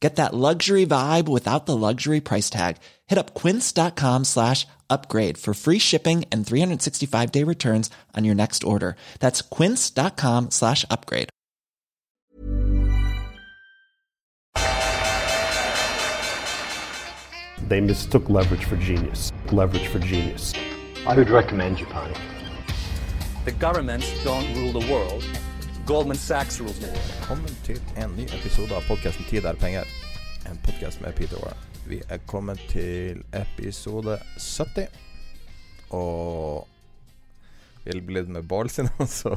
Get that luxury vibe without the luxury price tag. Hit up quince.com slash upgrade for free shipping and 365 day returns on your next order. That's quince.com slash upgrade. They mistook leverage for genius. Leverage for genius. I would recommend Japan. The governments don't rule the world. Goldman Sachs rules. Velkommen til en ny episode av podkasten 'Tid er penger'. En podkast med Peter Warren. Vi er kommet til episode 70. Og vi er blitt med ballsy sin, så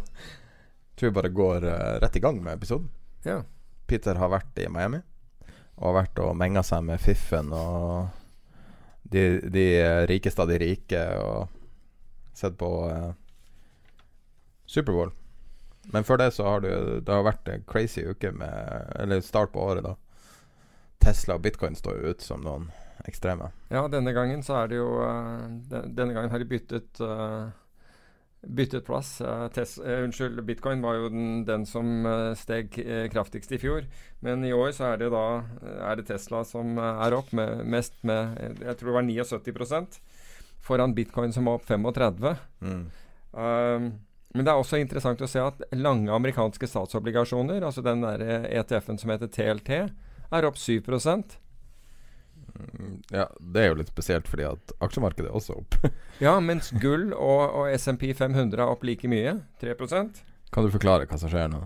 tror vi bare går eh, rett i gang med episoden. Ja. Peter har vært i Miami og har vært og menga seg med fiffen og de, de rikeste av de rike og sett på eh, Superbowl. Men før det så har du Det har vært en crazy uke med Eller start på året, da. Tesla og bitcoin står jo ut som noen ekstreme. ja, denne gangen så er det jo eh, Denne gangen har de byttet eh, Byttet plass. Eh, tes, unnskyld, bitcoin var jo den, den som steg kraftigst i fjor. Men i år så er det da er det Tesla som er opp med mest med Jeg tror det var 79% foran bitcoin som var opp 35 Mm. Men det er også interessant å se at lange amerikanske statsobligasjoner, altså den der ETF-en som heter TLT, er opp 7 Mm, Ja, det er jo litt spesielt fordi at aksjemarkedet er også opp. Ja, mens gull og, og SMP 500 er opp like mye. 3% Kan du forklare hva som skjer nå?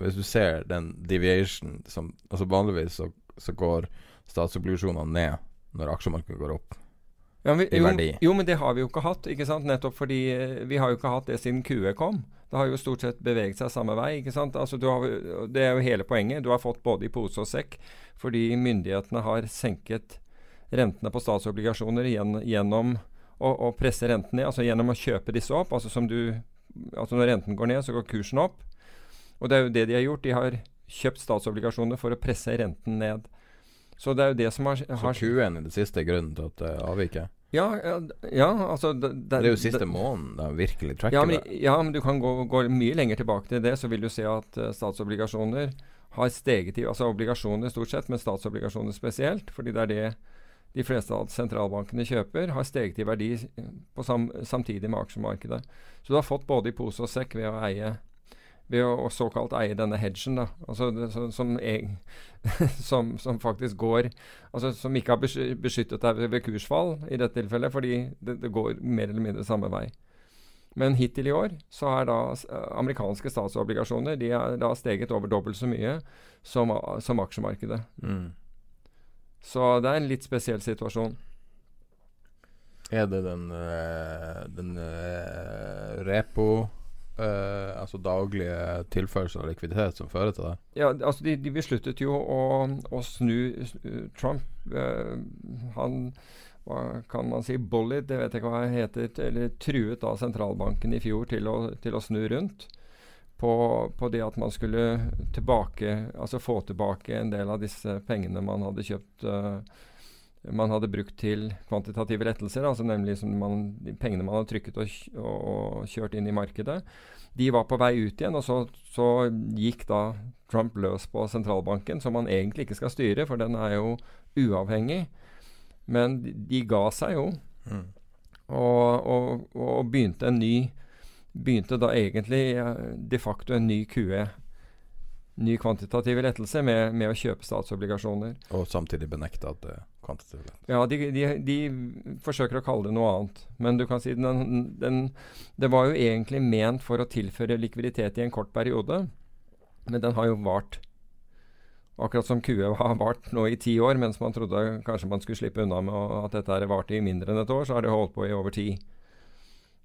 Hvis du ser den deviation som Altså vanligvis så, så går statsobligasjonene ned når aksjemarkedet går opp. Ja, I jo, verdi. jo, men det har vi jo ikke hatt. ikke sant? Nettopp fordi eh, vi har jo ikke hatt det siden QE kom. Det har jo stort sett beveget seg samme vei. ikke sant? Altså, du har, det er jo hele poenget. Du har fått både i pose og sekk fordi myndighetene har senket rentene på statsobligasjoner gjen, gjennom å, å presse renten ned, altså gjennom å kjøpe disse opp. altså som du, altså Når renten går ned, så går kursen opp. Og det er jo det de har gjort. De har kjøpt statsobligasjoner for å presse renten ned. Så det er jo det som har, Så har Q1 er det siste grunnen til at det avviker. ja, ja, altså det, Det er jo siste måneden det virkelig tracker ja, men, det. ja, men du kan gå, gå mye lenger tilbake til det, så vil du se at uh, statsobligasjoner har steget i Altså obligasjoner stort sett, men statsobligasjoner spesielt, fordi det er det de fleste av sentralbankene kjøper, har steget i verdi eh, på sam, samtidig med aksjemarkedet. Så du har fått både i pose og sekk ved å eie ved å såkalt eie denne hedgen, da. Altså det, så, som, jeg, som, som faktisk går Altså som ikke har beskyttet deg ved, kursfall i dette tilfellet, fordi det, det går mer eller mindre samme vei. Men hittil i år så er da eh, amerikanske statsobligasjoner de er da steget over dobbelt så mye som, som aksjemarkedet. Mm. Så det er en litt spesiell situasjon. Er det den, eh, den eh, repo eh, Altså daglige tilførsel av likviditet som fører til det? Ja, altså de, de besluttet jo å, å snu snu- Trump. Uh, han hva kan man si bullied, det vet jeg ikke hva det heter, eller truet av sentralbanken i fjor til å, til å snu rundt. På, på det at man skulle tilbake, altså få tilbake en del av disse pengene man hadde kjøpt eh, man hadde brukt til kvantitative lettelser, altså nemlig som man, pengene man hadde trykket og, og, kjørt inn i markedet. De var på vei ut igjen, og så, så gikk da Trump løs på sentralbanken, som han egentlig ikke skal styre, for den er jo uavhengig. Men de, de ga seg jo, Mm. og, og, og begynte en ny Begynte da egentlig eh, de facto en ny QE. ny kvantitative lettelse med, med, å kjøpe statsobligasjoner. Og samtidig benekte at det er kvantitativ lett. Ja, de, de, de, forsøker å kalle det noe annet. Men du kan si den, den, Det var jo egentlig ment for å tilføre likviditet i en kort periode, men den har jo vart. Akkurat som QE har vart nå i ti år, mens man trodde kanskje man skulle slippe unna med at dette varte i mindre enn et år, så har det holdt på i over ti.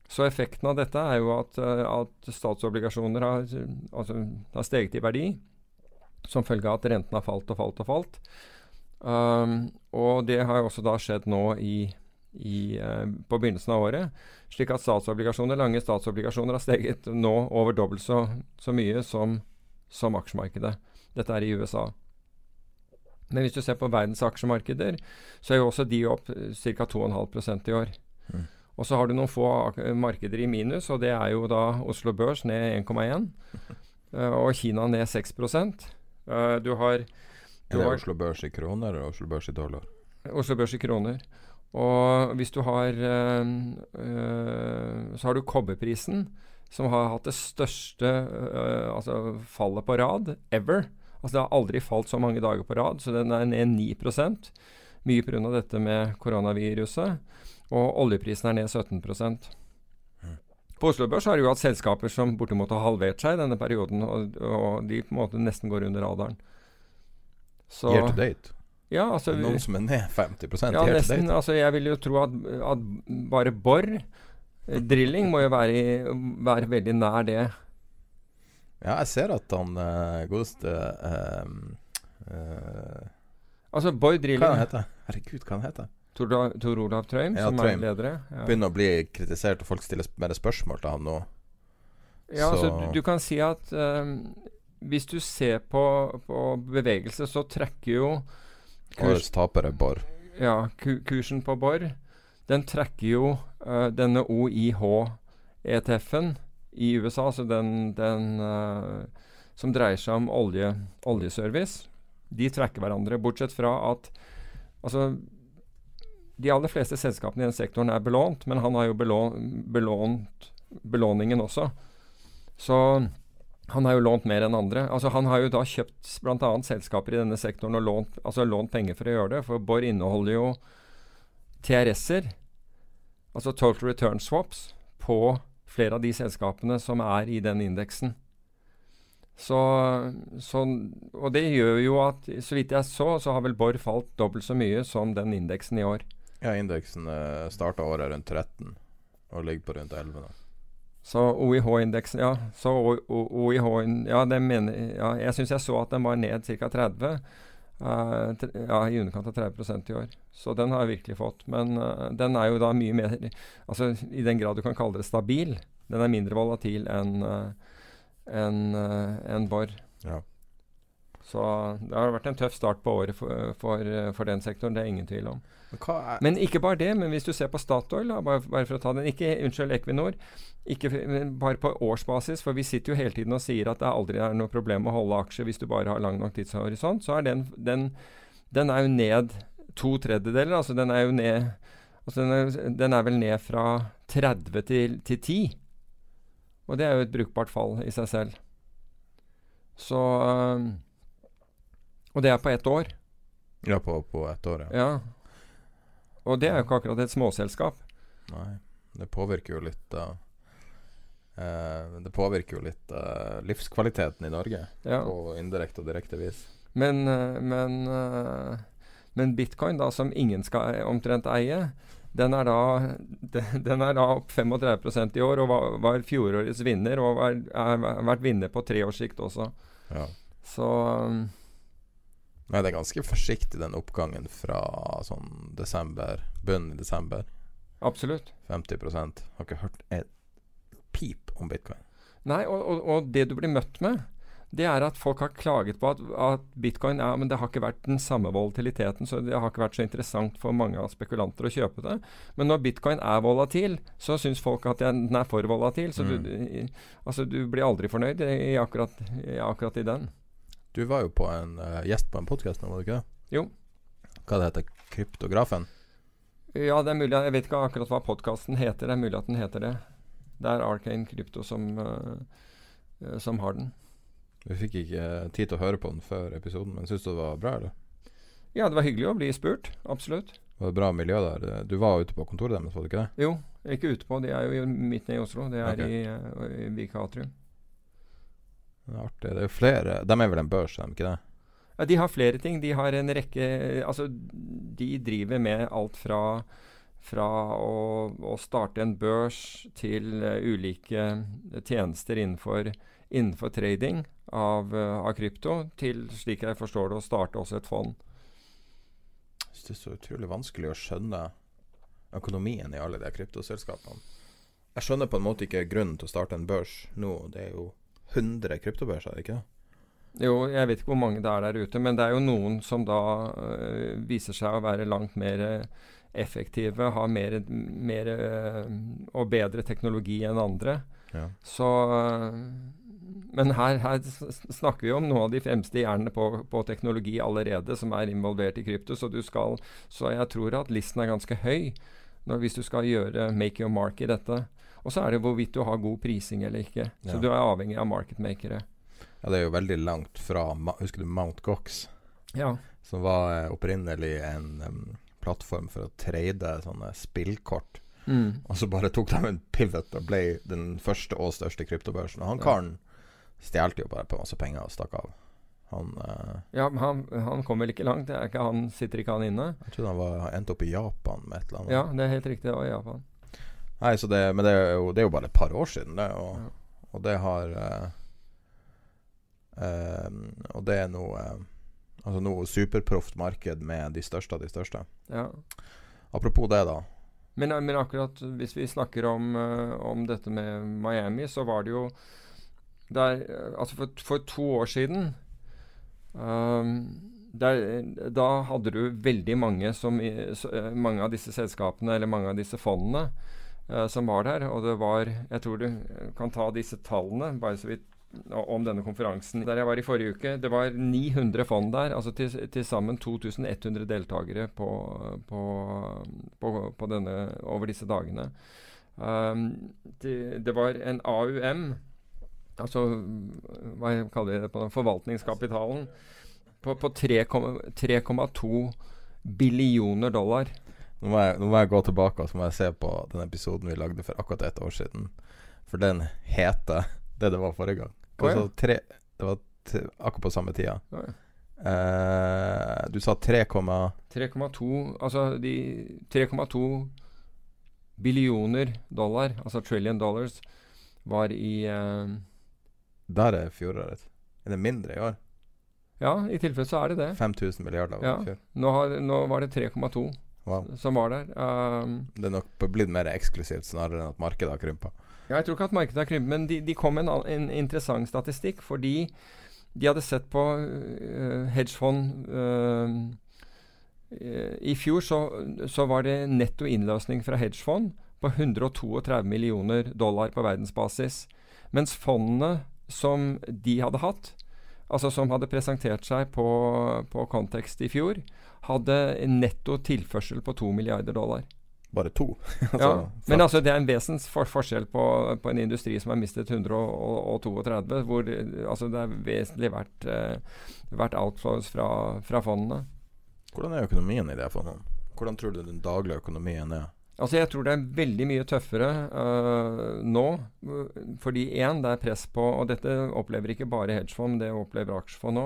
Så effekten av dette er jo at, eh, at statsobligasjoner har, altså, har, steget i verdi som følge av at renten har falt og falt og falt. Um, og det har jo også da skjedd nå i, i, uh, på begynnelsen av året. Slik at statsobligasjoner, lange statsobligasjoner har steget nå over dobbelt så, så mye som, som aksjemarkedet. Dette er i USA. Men hvis du ser på verdens aksjemarkeder, så er jo også de opp ca. 2,5% i år. Mm. Og så har du noen få markeder i minus, og det er jo da Oslo Børs ned 1,1. Uh, eh, og Kina ned 6 uh, eh, Du har Er det Oslo Børs i kroner eller Oslo Børs i dollar? Oslo Børs i kroner. Og hvis du har uh, Så har du kobberprisen, som har hatt det største altså fallet på rad ever. Altså Det har aldri falt så mange dager på rad, så den er ned 9% Mye pga. dette med koronaviruset. Og oljeprisen er ned 17% På Oslo Børs har du hatt selskaper som bortimot har halvert seg i denne perioden, og, og, de på en måte nesten går under radaren. Så, year to date? Ja, altså, Noen som er ned 50 ja, year nesten, to date? Altså, jeg vil jo tro at, at bare bor eh, Drilling må jo være, være, veldig nær det. Ja, jeg ser at han uh, godeste uh, uh, Altså, Boy Drilling Hva heter han? Herregud, hva han heter Tor, Tor Olav Trøim, ja, som Trøim. er leder. Ja. Begynner å bli kritisert, og folk stiller mer spørsmål til han nå. Ja, så. altså, du, du, kan si at um, hvis du ser på, på, bevegelse, så trekker jo kurs, Årets taper er Borr. Ja, ku, kursen på Borr, den trekker jo uh, denne OIH-ETF-en i USA, altså den, den uh, som dreier seg om olje, oljeservice. De trekker hverandre, bortsett fra at altså de aller fleste selskapene i den sektoren er belånt, men han har jo belånt, belånt belåningen også. Så han har jo lånt mer enn andre. Altså Han har jo da kjøpt bl.a. selskaper i denne sektoren og lånt, altså lånt penger for å gjøre det. For Borr inneholder jo TRS-er, altså Total Return Swaps, på flere av de selskapene som er i den indeksen. Så, så, og det gjør jo at, så vidt jeg så, så har vel Borr falt dobbelt så mye som den indeksen i år. Ja, indeksen uh, starta året rundt 13 og ligger på rundt 11 nå. Så OIH-indeksen, ja. Så OIH Ja, mener, ja jeg syns jeg så at den var ned ca. 30. Uh, ja, i underkant av 30 i år. Så den har jeg virkelig fått. Men uh, den er jo da mye mer Altså i den grad du kan kalle det stabil. Den er mindre volatil enn uh, en, uh, en Borr. Ja. Så det har vært en tøff start på året for, for, for den sektoren. Det er ingen tvil om. Men, ikke bare det. Men hvis du ser på Statoil, da, bare, bare, for å ta den Ikke, Unnskyld, Equinor. Ikke, bare på årsbasis, for vi sitter jo hele tiden og sier at det aldri er noe problem å holde aksjer hvis du bare har lang nok tidshorisont. Så er den, den, den er jo ned to tredjedeler. Altså den er jo ned altså den, er, den er vel ned fra 30 til, til 10. Og det er jo et brukbart fall i seg selv. Så og det er på ett år. Ja, på, på ett år, ja. ja. Og det er jo ikke akkurat et småselskap. Nei. Det påvirker jo litt uh, uh, Det påvirker jo litt uh, livskvaliteten i Norge ja. på indirekte og direkte vis. Men, men, men, bitcoin, da, som ingen skal omtrent eie, den er da, den er da opp 35% i år og var, var fjorårets vinner. Og har vært vinner på tre års sikt også. Ja. Så um, Nei, det er ganske forsiktig, den oppgangen fra sånn desember, bunnen i desember. Absolutt. 50% Har ikke hørt et pip om bitcoin. Nei, og, og, og, det du blir møtt med, det er at folk har klaget på at, at, bitcoin ja, men det har ikke vært den samme volatiliteten, så det har ikke vært så interessant for mange av spekulanter å kjøpe det. Men når bitcoin er volatil, så syns folk at den er for volatil. Så mm. du, altså, du blir aldri fornøyd i akkurat, i akkurat i den. Du var jo på en uh, gjest på en podkast nå, var du ikke det? Jo. Hva det heter Kryptografen? Ja, det er mulig. Jeg vet ikke akkurat hva podkasten heter. Det er mulig at den heter det. Det er Arcane Krypto som, uh, som har den. Vi fikk ikke tid til å høre på den før episoden, men syns du det var bra, eller? Ja, det var hyggelig å bli spurt. Absolutt. Var det bra miljø der? Du var ute på kontoret deres, var du ikke det? Jo, ikke ute på. De er jo midt nede i Oslo. Det er okay. i, i Vika Atrium. Det er artig. Det er jo flere De er vel en børs, er de ikke det? Ja, de har flere ting. De har en rekke Altså, de driver med alt fra fra å, å starte en børs til uh, ulike tjenester innenfor, innenfor trading av, uh, av krypto, til, slik jeg forstår det, å starte også et fond. Jeg synes det er så utrolig vanskelig å skjønne økonomien i alle de kryptoselskapene. Jeg skjønner på en måte ikke grunnen til å starte en børs nå. Det er jo 100 kryptobørser, er ikke det? Jo, jeg vet ikke hvor mange det er der ute, men det er jo noen som da øh, viser seg å være langt mer øh, effektive, har mer, mer øh, og bedre teknologi enn andre. Ja. Så øh, Men her, her snakker vi om noen av de fremste hjernene på, på teknologi allerede som er involvert i krypto, så du skal Så jeg tror at listen er ganske høy når, hvis du skal gjøre make your mark i dette. Og så er det hvorvidt du har god prising eller ikke. Så Ja. du er avhengig av marketmakere. ja, det er jo veldig langt fra Husker du Mount Gox? Ja. Som var eh, opprinnelig en um, plattform for å trade sånne spillkort. Mm. Og så bare tok de en pivot og ble den første og største kryptobørsen. Og han karen stjal jo bare på masse penger og stakk av. Han uh, Ja, men han, han kom vel ikke langt. Det ikke han, sitter ikke han inne? Jeg tror han var, endte opp i Japan med et eller annet. Ja, det er helt riktig. Det var i Japan. Nei, så det, men det er, jo, det er jo bare et par år siden, det. Og, Ja. og det har uh, uh, Og det er noe uh, Altså noe superproft marked med de største av de største. Ja. Apropos det, da. Men, men akkurat hvis vi snakker om, om dette med Miami, så var det jo der, Altså for, for to år siden der, Da hadde du veldig mange som Mange av disse selskapene, eller mange av disse fondene, eh, som var der. Og det var Jeg tror du eh, kan ta disse tallene, bare så vidt om denne konferansen der jeg var i forrige uke. Det var 900 fond der, altså til sammen 2100 deltakere på, på, på, på denne, over disse dagene. Um, det, det var en AUM, altså hva kaller vi det på den, forvaltningskapitalen, på, på 3,2 billioner dollar. Nå må, jeg, nå må jeg gå tilbake og så må jeg se på den episoden vi lagde for akkurat ett år siden. For den heter det det var forrige gang. Oh, ja. Altså tre, det var akkurat på samme tida. Oh, ja. Eh, du sa 3, 3,2 Altså de 3,2 billioner dollar, altså trillion dollars, var i eh, der er fjoråret. Er det mindre i år? Ja, i tilfelle så er det det. 5000 milliarder Ja. Nå, har, nå var det 3,2 Wow. som var der. Um, Det er nok blitt mer eksklusivt snarere enn at markedet har krympa. ja, jeg tror ikke at markedet har krympet, men de, de kom med en, en interessant statistikk fordi de hadde sett på uh, hedgefond øh, øh, I fjor så, så var det netto innløsning fra hedgefond på 132 millioner dollar på verdensbasis. Mens fondene som de hadde hatt, altså som hadde presentert seg på, på kontekst i fjor, hadde en netto tilførsel på 2 milliarder dollar. Bare to. altså, Ja, men altså det er en vesens for forskjell på, på en industri som har mistet 132, hvor altså det er vesentlig vært, eh, verdt outflows fra, fra fondene. Hvordan er økonomien i det fondene? Hvordan tror du den daglige økonomien er? Altså Jeg tror det er veldig mye tøffere uh, nå. øh, Fordi én, det er press på Og dette opplever ikke bare hedgefond, det opplever aksjefond nå.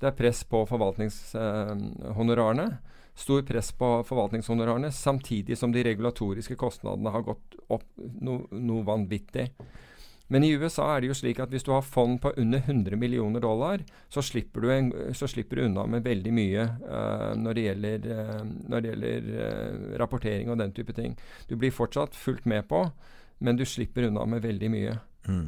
Det er press på forvaltningshonorarene. Stor press på forvaltningshonorarene, samtidig som de regulatoriske kostnadene har gått opp no, noe vanvittig. Men i USA er det jo slik at hvis du har fond på under 100 millioner dollar, så slipper du, en, så slipper du unna med veldig mye uh, når det gjelder, uh, når det gjelder uh, rapportering og den type ting. Du blir fortsatt fulgt med på, men du slipper unna med veldig mye. Mm.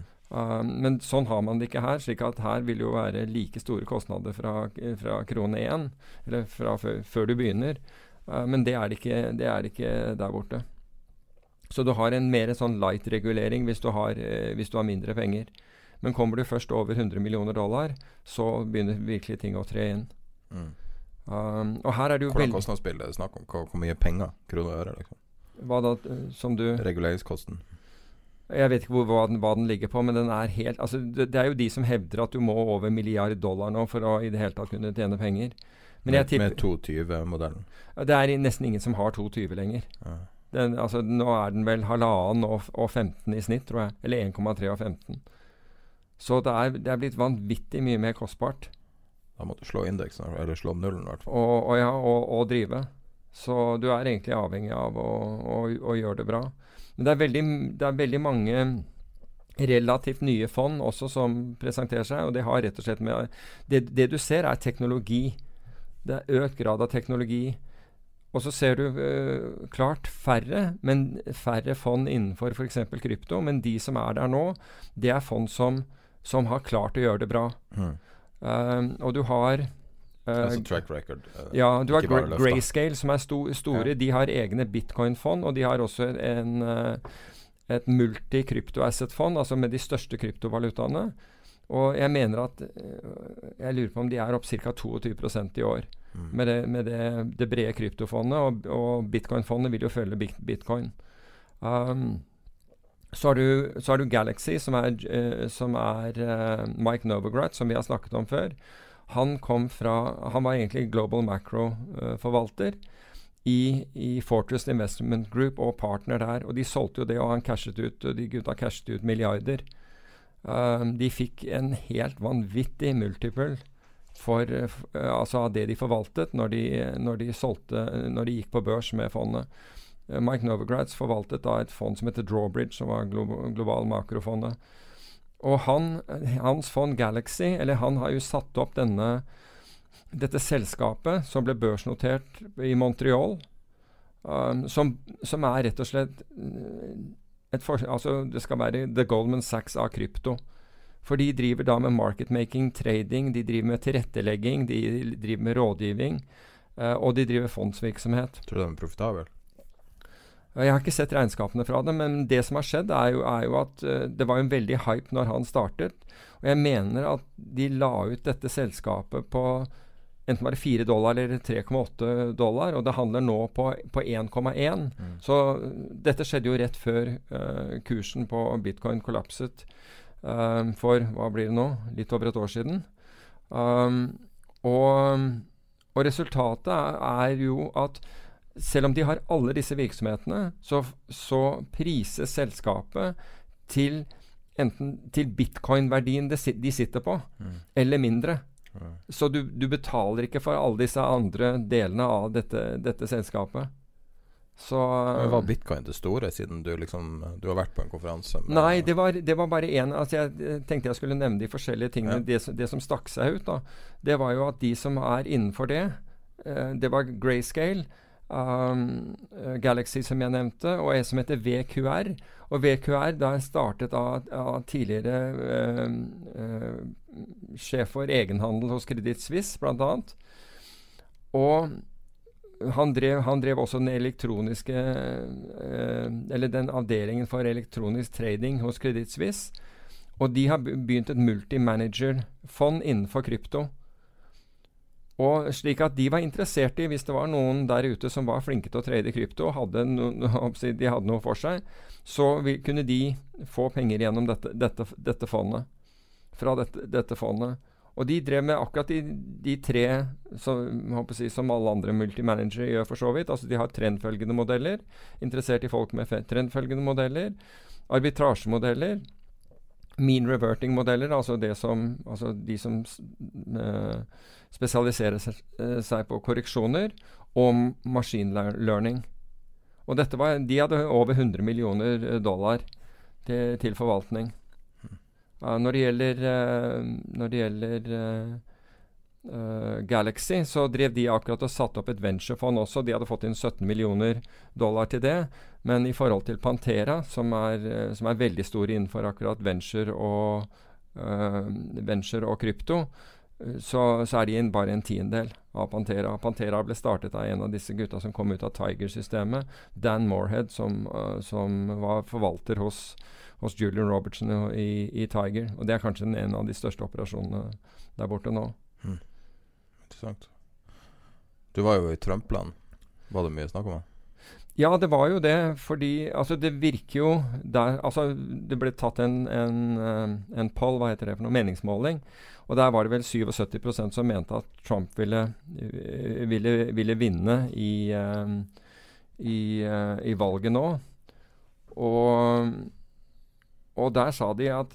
Men sånn har man det ikke her. slik at her vil det jo være like store kostnader fra, fra krone 1, eller fra før, før du begynner. Men det er det, ikke, det er det ikke der borte. Så du har en mer sånn light-regulering hvis, du har, eh, hvis du har mindre penger. Men kommer du først over 100 millioner dollar, så begynner virkelig ting å tre inn. Mm. Um, og her er det jo Hvordan kostnadsbilde er det snakk om? Hvor, hvor mye penger? Kroner og øre? liksom Hva da, eh, som du Reguleringskosten. Jeg vet ikke hvor, hva, den, hva den ligger på, men den er helt altså, det, det er jo de som hevder at du må over milliard dollar nå for å i det hele tatt kunne tjene penger. Men med, med 220-modellen. Det er nesten ingen som har 220 lenger. Ja. Den, altså, nå er den vel halvannen og, og 15 i snitt, tror jeg. Eller 1,3 og 15. Så det er, det er blitt vanvittig mye mer kostbart Da må du slå indeksen, eller slå nullen i hvert fall. Og, og, ja, og, og, drive. Så du er egentlig avhengig av å, å, å gjøre det bra. Men det er, veldig, det er veldig mange relativt nye fond også som presenterer seg, og det har rett og slett med Det, det du ser, er teknologi. Det er økt grad av teknologi. Og så ser du øh, klart færre, men færre fond innenfor f.eks. krypto. Men de som er der nå, det er fond som, som har klart å gjøre det bra. Mm. Um, og du har uh, altså track record. Uh, ja, du har Gra. Grayscale, som er sto store. Ja. De har egne bitcoin-fond, og de har også en, et multi-krypto-asset-fond, altså med de største kryptovalutaene. Og jeg mener at Jeg lurer på om de er opp ca. 22% i år. Mm. Med, det, med det, det brede kryptofondet. Og, og bitcoin-fondet vil jo følge bit- bitcoin. Um, så har, du, så har du Galaxy, som er, uh, som er uh, Mike Novogratz, som vi har snakket om før. Han kom fra Han var egentlig Global Macro-forvalter i, i Fortress Investment Group og partner der. Og de solgte jo det, og han cashet ut, og de gutta cashet ut milliarder. Um, de fikk en helt vanvittig multiple for, eh, eh, altså av det de forvaltet når de, når de solgte Når de gikk på børs med fondet. Eh, Mike Novogratz forvaltet da et fond som heter Drawbridge, som var glo global makrofondet. Og han, hans fond Galaxy, eller han har jo satt opp denne dette selskapet som ble børsnotert i Montreal, um, som, som er rett og slett et for, altså Det skal være The Goldman Sachs av krypto. For de driver da med marketmaking, trading, de driver med tilrettelegging, de driver med rådgivning, uh, og de driver fondsvirksomhet. Tror du de er profitabel? Jeg har ikke sett regnskapene fra det, men det som har skjedd, er jo, er jo at uh, det var en veldig hype når han startet. Og jeg mener at de la ut dette selskapet på enten var det 4 dollar eller 3,8 dollar, og det handler nå på, på 1,1. Så eh, dette skjedde jo rett før uh, kursen på bitcoin kollapset eh, for hva blir det nå? Litt over et år siden. Um, og, og resultatet er, er jo at selv om de har alle disse virksomhetene, så, så prises selskapet til enten til bitcoin-verdien de sitter på, eller mindre. Så du, du betaler ikke for alle disse andre delene av dette, dette selskapet. Så Men Var bitcoin det store, siden du liksom Du har vært på en konferanse Nei, det var, det var bare én altså Jeg eh, tenkte jeg skulle nevne de forskjellige tingene. Ja. Det, som- det som stakk seg ut, da, det var jo at de som er innenfor det, uh, det var Grayscale, um, eh, Galaxy som jeg nevnte, og en som heter VQR. Og VQR da er startet av, av tidligere uh, uh, sjef for egenhandel hos Kreditt Suisse, bl.a. Og han drev, han drev også den elektroniske eh, Eller den avdelingen for elektronisk trading hos Kreditt Suisse. Og de har begynt et multimanager-fond innenfor krypto. Og slik at de var interessert i, hvis det var noen der ute som var flinke til å trade krypto, hadde no, de hadde noe for seg, så vil, kunne de få penger gjennom dette, dette, dette fondet. Fra dette, dette fondet. Og de drev med akkurat de, de tre som, si, som alle andre multimanagere gjør, for så vidt. Altså de har trendfølgende modeller. Interessert i folk med trendfølgende modeller. Arbitrasjemodeller. Mean reverting-modeller, altså, som, altså de som eh, spesialiserer eh, seg på korreksjoner. Og machine learning. Og var, de hadde over 100 millioner eh, dollar til, til forvaltning. Når det gjelder, eh, når det gjelder eh, eh, Galaxy, så drev de akkurat og satte opp et venturefond også. De hadde fått inn 17 millioner dollar til det. Men i forhold til Pantera, som er, som er veldig stor innenfor akkurat venture og, uh, venture og krypto, så, så er de inn bare en tiendedel av Pantera. Pantera ble startet av en av disse gutta som kom ut av Tiger-systemet. Dan Morehead, som, uh, som var forvalter hos hos Julian Robertson i, i Tiger. Og det er kanskje en av de største operasjonene der borte nå. Interessant. Du var jo i Trump-land. Var det mye snakk om det? Ja, det var jo det. Fordi altså, det virker jo der Altså, det ble tatt en, en, eh, en poll, hva heter det for noe, meningsmåling. Og der var det vel 77% som mente at Trump ville, eh, ville, ville vinne i, uh, i, i, valget nå. Og, og der sa de at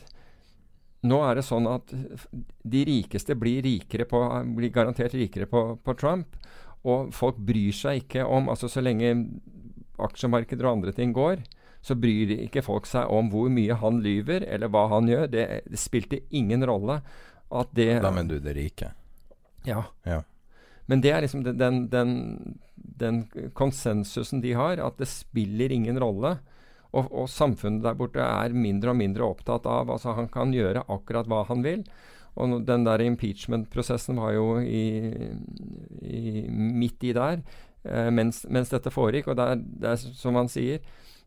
nå er det sånn at de rikeste blir, rikere på, blir garantert rikere på, på Trump. Og folk bryr seg ikke om altså Så lenge aksjemarkeder og andre ting går, så bryr ikke folk seg om hvor mye han lyver, eller hva han gjør. Det, det spilte ingen rolle at det Da mener du det rike? Ja. ja. Men det er liksom den, den, den, konsensusen de har, at det spiller ingen rolle. Og, og, samfunnet der borte er mindre og mindre opptatt av Altså, han kan gjøre akkurat hva han vil. Og den der impeachment-prosessen var jo i, i, midt i der eh, mens, mens, dette foregikk. Og det er som han sier,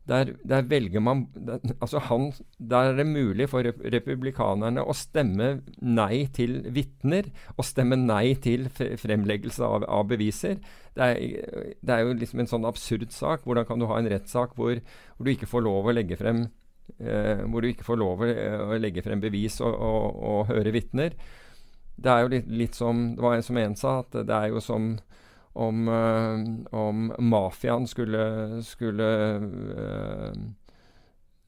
der, der, velger man der, altså han, der er det mulig for republikanerne å stemme nei til vitner og stemme nei til fremleggelse av, av beviser. Det er, det er, jo liksom en sånn absurd sak. Hvordan kan du ha en rettssak hvor, hvor, du ikke får lov å legge frem eh, hvor du ikke får lov å legge frem bevis og, og, og høre vitner? Det er jo litt, litt som Det var en som en sa, at det er jo som om, uh, om mafiaen skulle, skulle, uh,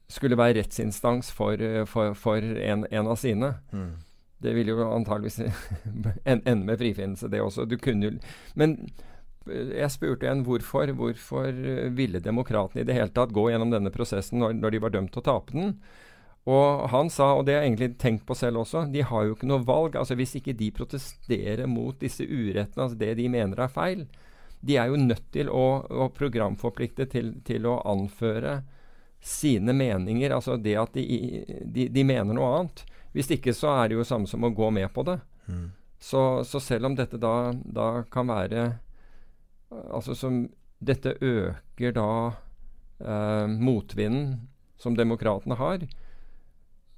skulle være rettsinstans for, for, for en, en, av sine. Mm. Det ville jo antageligvis ende med frifinnelse, det også. Du kunne jo Men eh, jeg spurte en hvorfor. Hvorfor ville demokratene i det hele tatt gå gjennom denne prosessen når, når de var dømt til å tape den? Og han sa, og det har jeg egentlig tenkt på selv også, de har jo ikke noe valg. altså Hvis ikke de protesterer mot disse urettene, altså det de mener er feil, de er jo nødt til å, å programforplikte til, til, å anføre sine meninger. Altså det at de, de, de, mener noe annet. Hvis ikke så er det jo samme som å gå med på det. Mm. Så, så, selv om dette da, da kan være Altså som Dette øker da eh, motvinden som demokratene har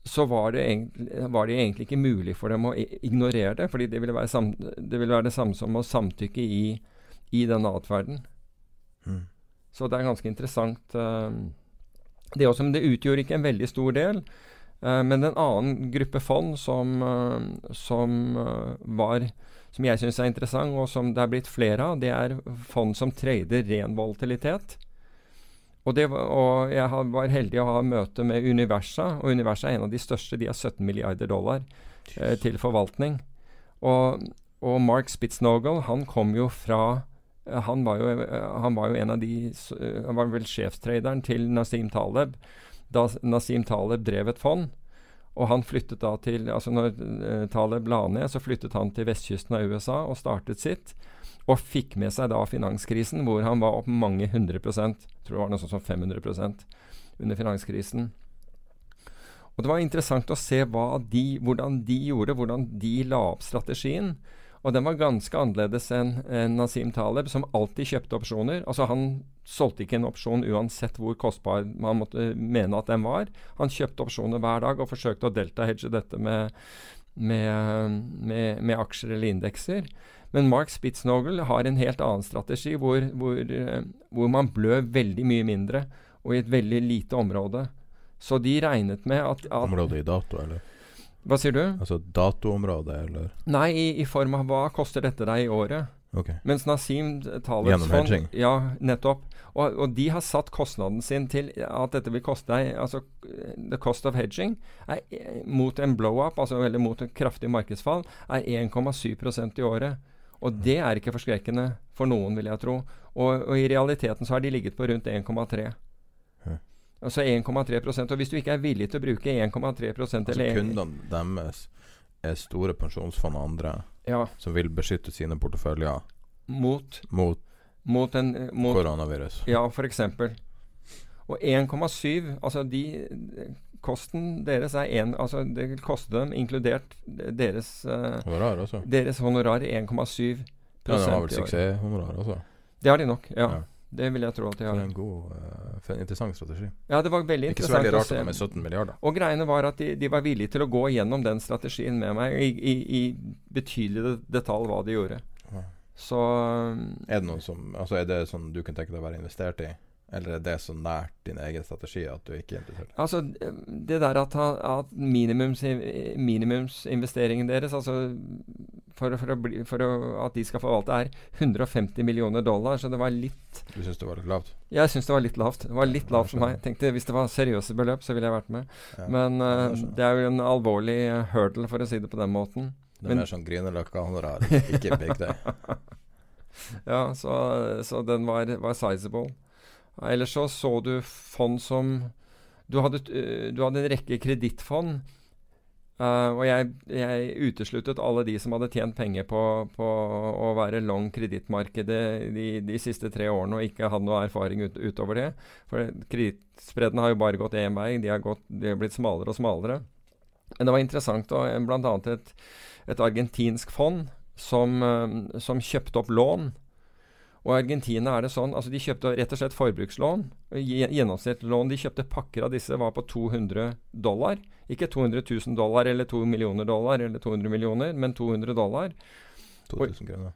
så var det, egentlig, var det, egentlig, ikke mulig for dem å ignorere det. fordi det ville være, sam, det, ville være det samme som å samtykke i, i denne atferden. Mm. Så det er ganske interessant. Uh, det også, men det utgjorde ikke en veldig stor del. Uh, men en annen gruppe fond som, uh, som var som jeg syns er interessant, og som det er blitt flere av, det er fond som trader ren volatilitet. Og, det, og, jeg var heldig å ha møte med Universa, og Universa er en av de største. De har 17 milliarder dollar eh, til forvaltning. Og, og, Mark Spitznogel, han kom jo fra eh, han var jo, eh, han var jo en av de eh, Han var vel sjefstraderen til Nasim Taleb da Nasim Taleb drev et fond. Og han flyttet da til altså Når Taleb la ned, så flyttet han til vestkysten av USA og startet sitt. Og fikk med seg da finanskrisen, hvor han var opp mange hundre prosent. Tror det var noe sånt som 500 under finanskrisen. Og det var interessant å se de, hvordan de gjorde, hvordan de la opp strategien. Og den var ganske annerledes enn en Nasim Taleb, som alltid kjøpte opsjoner. Altså Han solgte ikke en opsjon uansett hvor kostbar man måtte mene at den var. Han kjøpte opsjoner hver dag og forsøkte å delta-hedge dette med, med, med, med aksjer eller indekser. Men Mark Spitznogel har en helt annen strategi, hvor, hvor, eh, hvor, man blør veldig mye mindre og i et veldig lite område. Så de regnet med at, at Området i dato, eller? Hva sier du? Altså datoområdet, eller? Nei, i, i, form av hva koster dette deg i året? Okay. Mens Nasim Talets fond Ja, nettopp. Og, og, de har satt kostnaden sin til at dette vil koste deg Altså the cost of hedging er, mot en blow-up, altså eller mot et kraftig markedsfall, er 1,7% i året. Og det er ikke forskrekkende for noen, vil jeg tro. Og, og i realiteten så har de ligget på rundt 1,3. Altså 1,3% Og hvis du ikke er villig til å bruke 1,3 Altså kundene deres er store pensjonsfond og andre ja. som vil beskytte sine porteføljer mot, mot, mot, en, mot koronavirus? Ja, f.eks. Og 1,7 Altså de kosten deres er en, altså Det koster dem, inkludert deres uh, Honorar også? Deres honorar 1,7 Ja, de har vel suksesshonorar også? Det har de nok, ja. ja. Det vil jeg tro at de har. For en god, uh, for en interessant strategi. Ja, det var veldig interessant Ikke så veldig rart med 17 milliarder. Og greiene var at de, de, var villige til å gå gjennom den strategien med meg i, i, i betydelig detalj hva de gjorde. Ja. Så Er det noe som Altså er det sånn du kan tenke deg å være investert i? Eller er det så nært din egen strategi at du ikke er interessert? Altså, det der at, at minimums, minimumsinvesteringen deres altså for, for, å bli, for å, at de skal forvalte, er 150 millioner dollar. Så det var litt Du syns det var litt lavt? Jeg syns det var litt lavt. Det var litt lavt for meg. Tenkte Hvis det var seriøse beløp, så ville jeg vært med. Ja. Men det jeg. det er jo en alvorlig eh, hurdle, for å si det på den måten. Det er Men- mer sånn Grünerløkka-honorar, ikke Big Day. Ja, så, så den var, var sizable. Ellers så så du fond som Du hadde, eh, du hadde en rekke kredittfond. Uh, og jeg, jeg utesluttet alle de som hadde tjent penger på, på å være long kredittmarkedet de, de siste tre årene og ikke hadde noe erfaring ut, utover det. For kredittspreddene har jo bare gått én vei. De har, gått, de har blitt smalere og smalere. Men det var interessant, og bl.a. Et, et argentinsk fond som, eh, som kjøpte opp lån. Og i Argentina er det sånn, altså de kjøpte rett og slett forbrukslån. Gje- Gjennomsnittslån de kjøpte pakker av disse var på 200 dollar. Ikke 200 000 dollar eller 2 millioner dollar eller 200 millioner, men 200 dollar. 2000 kroner.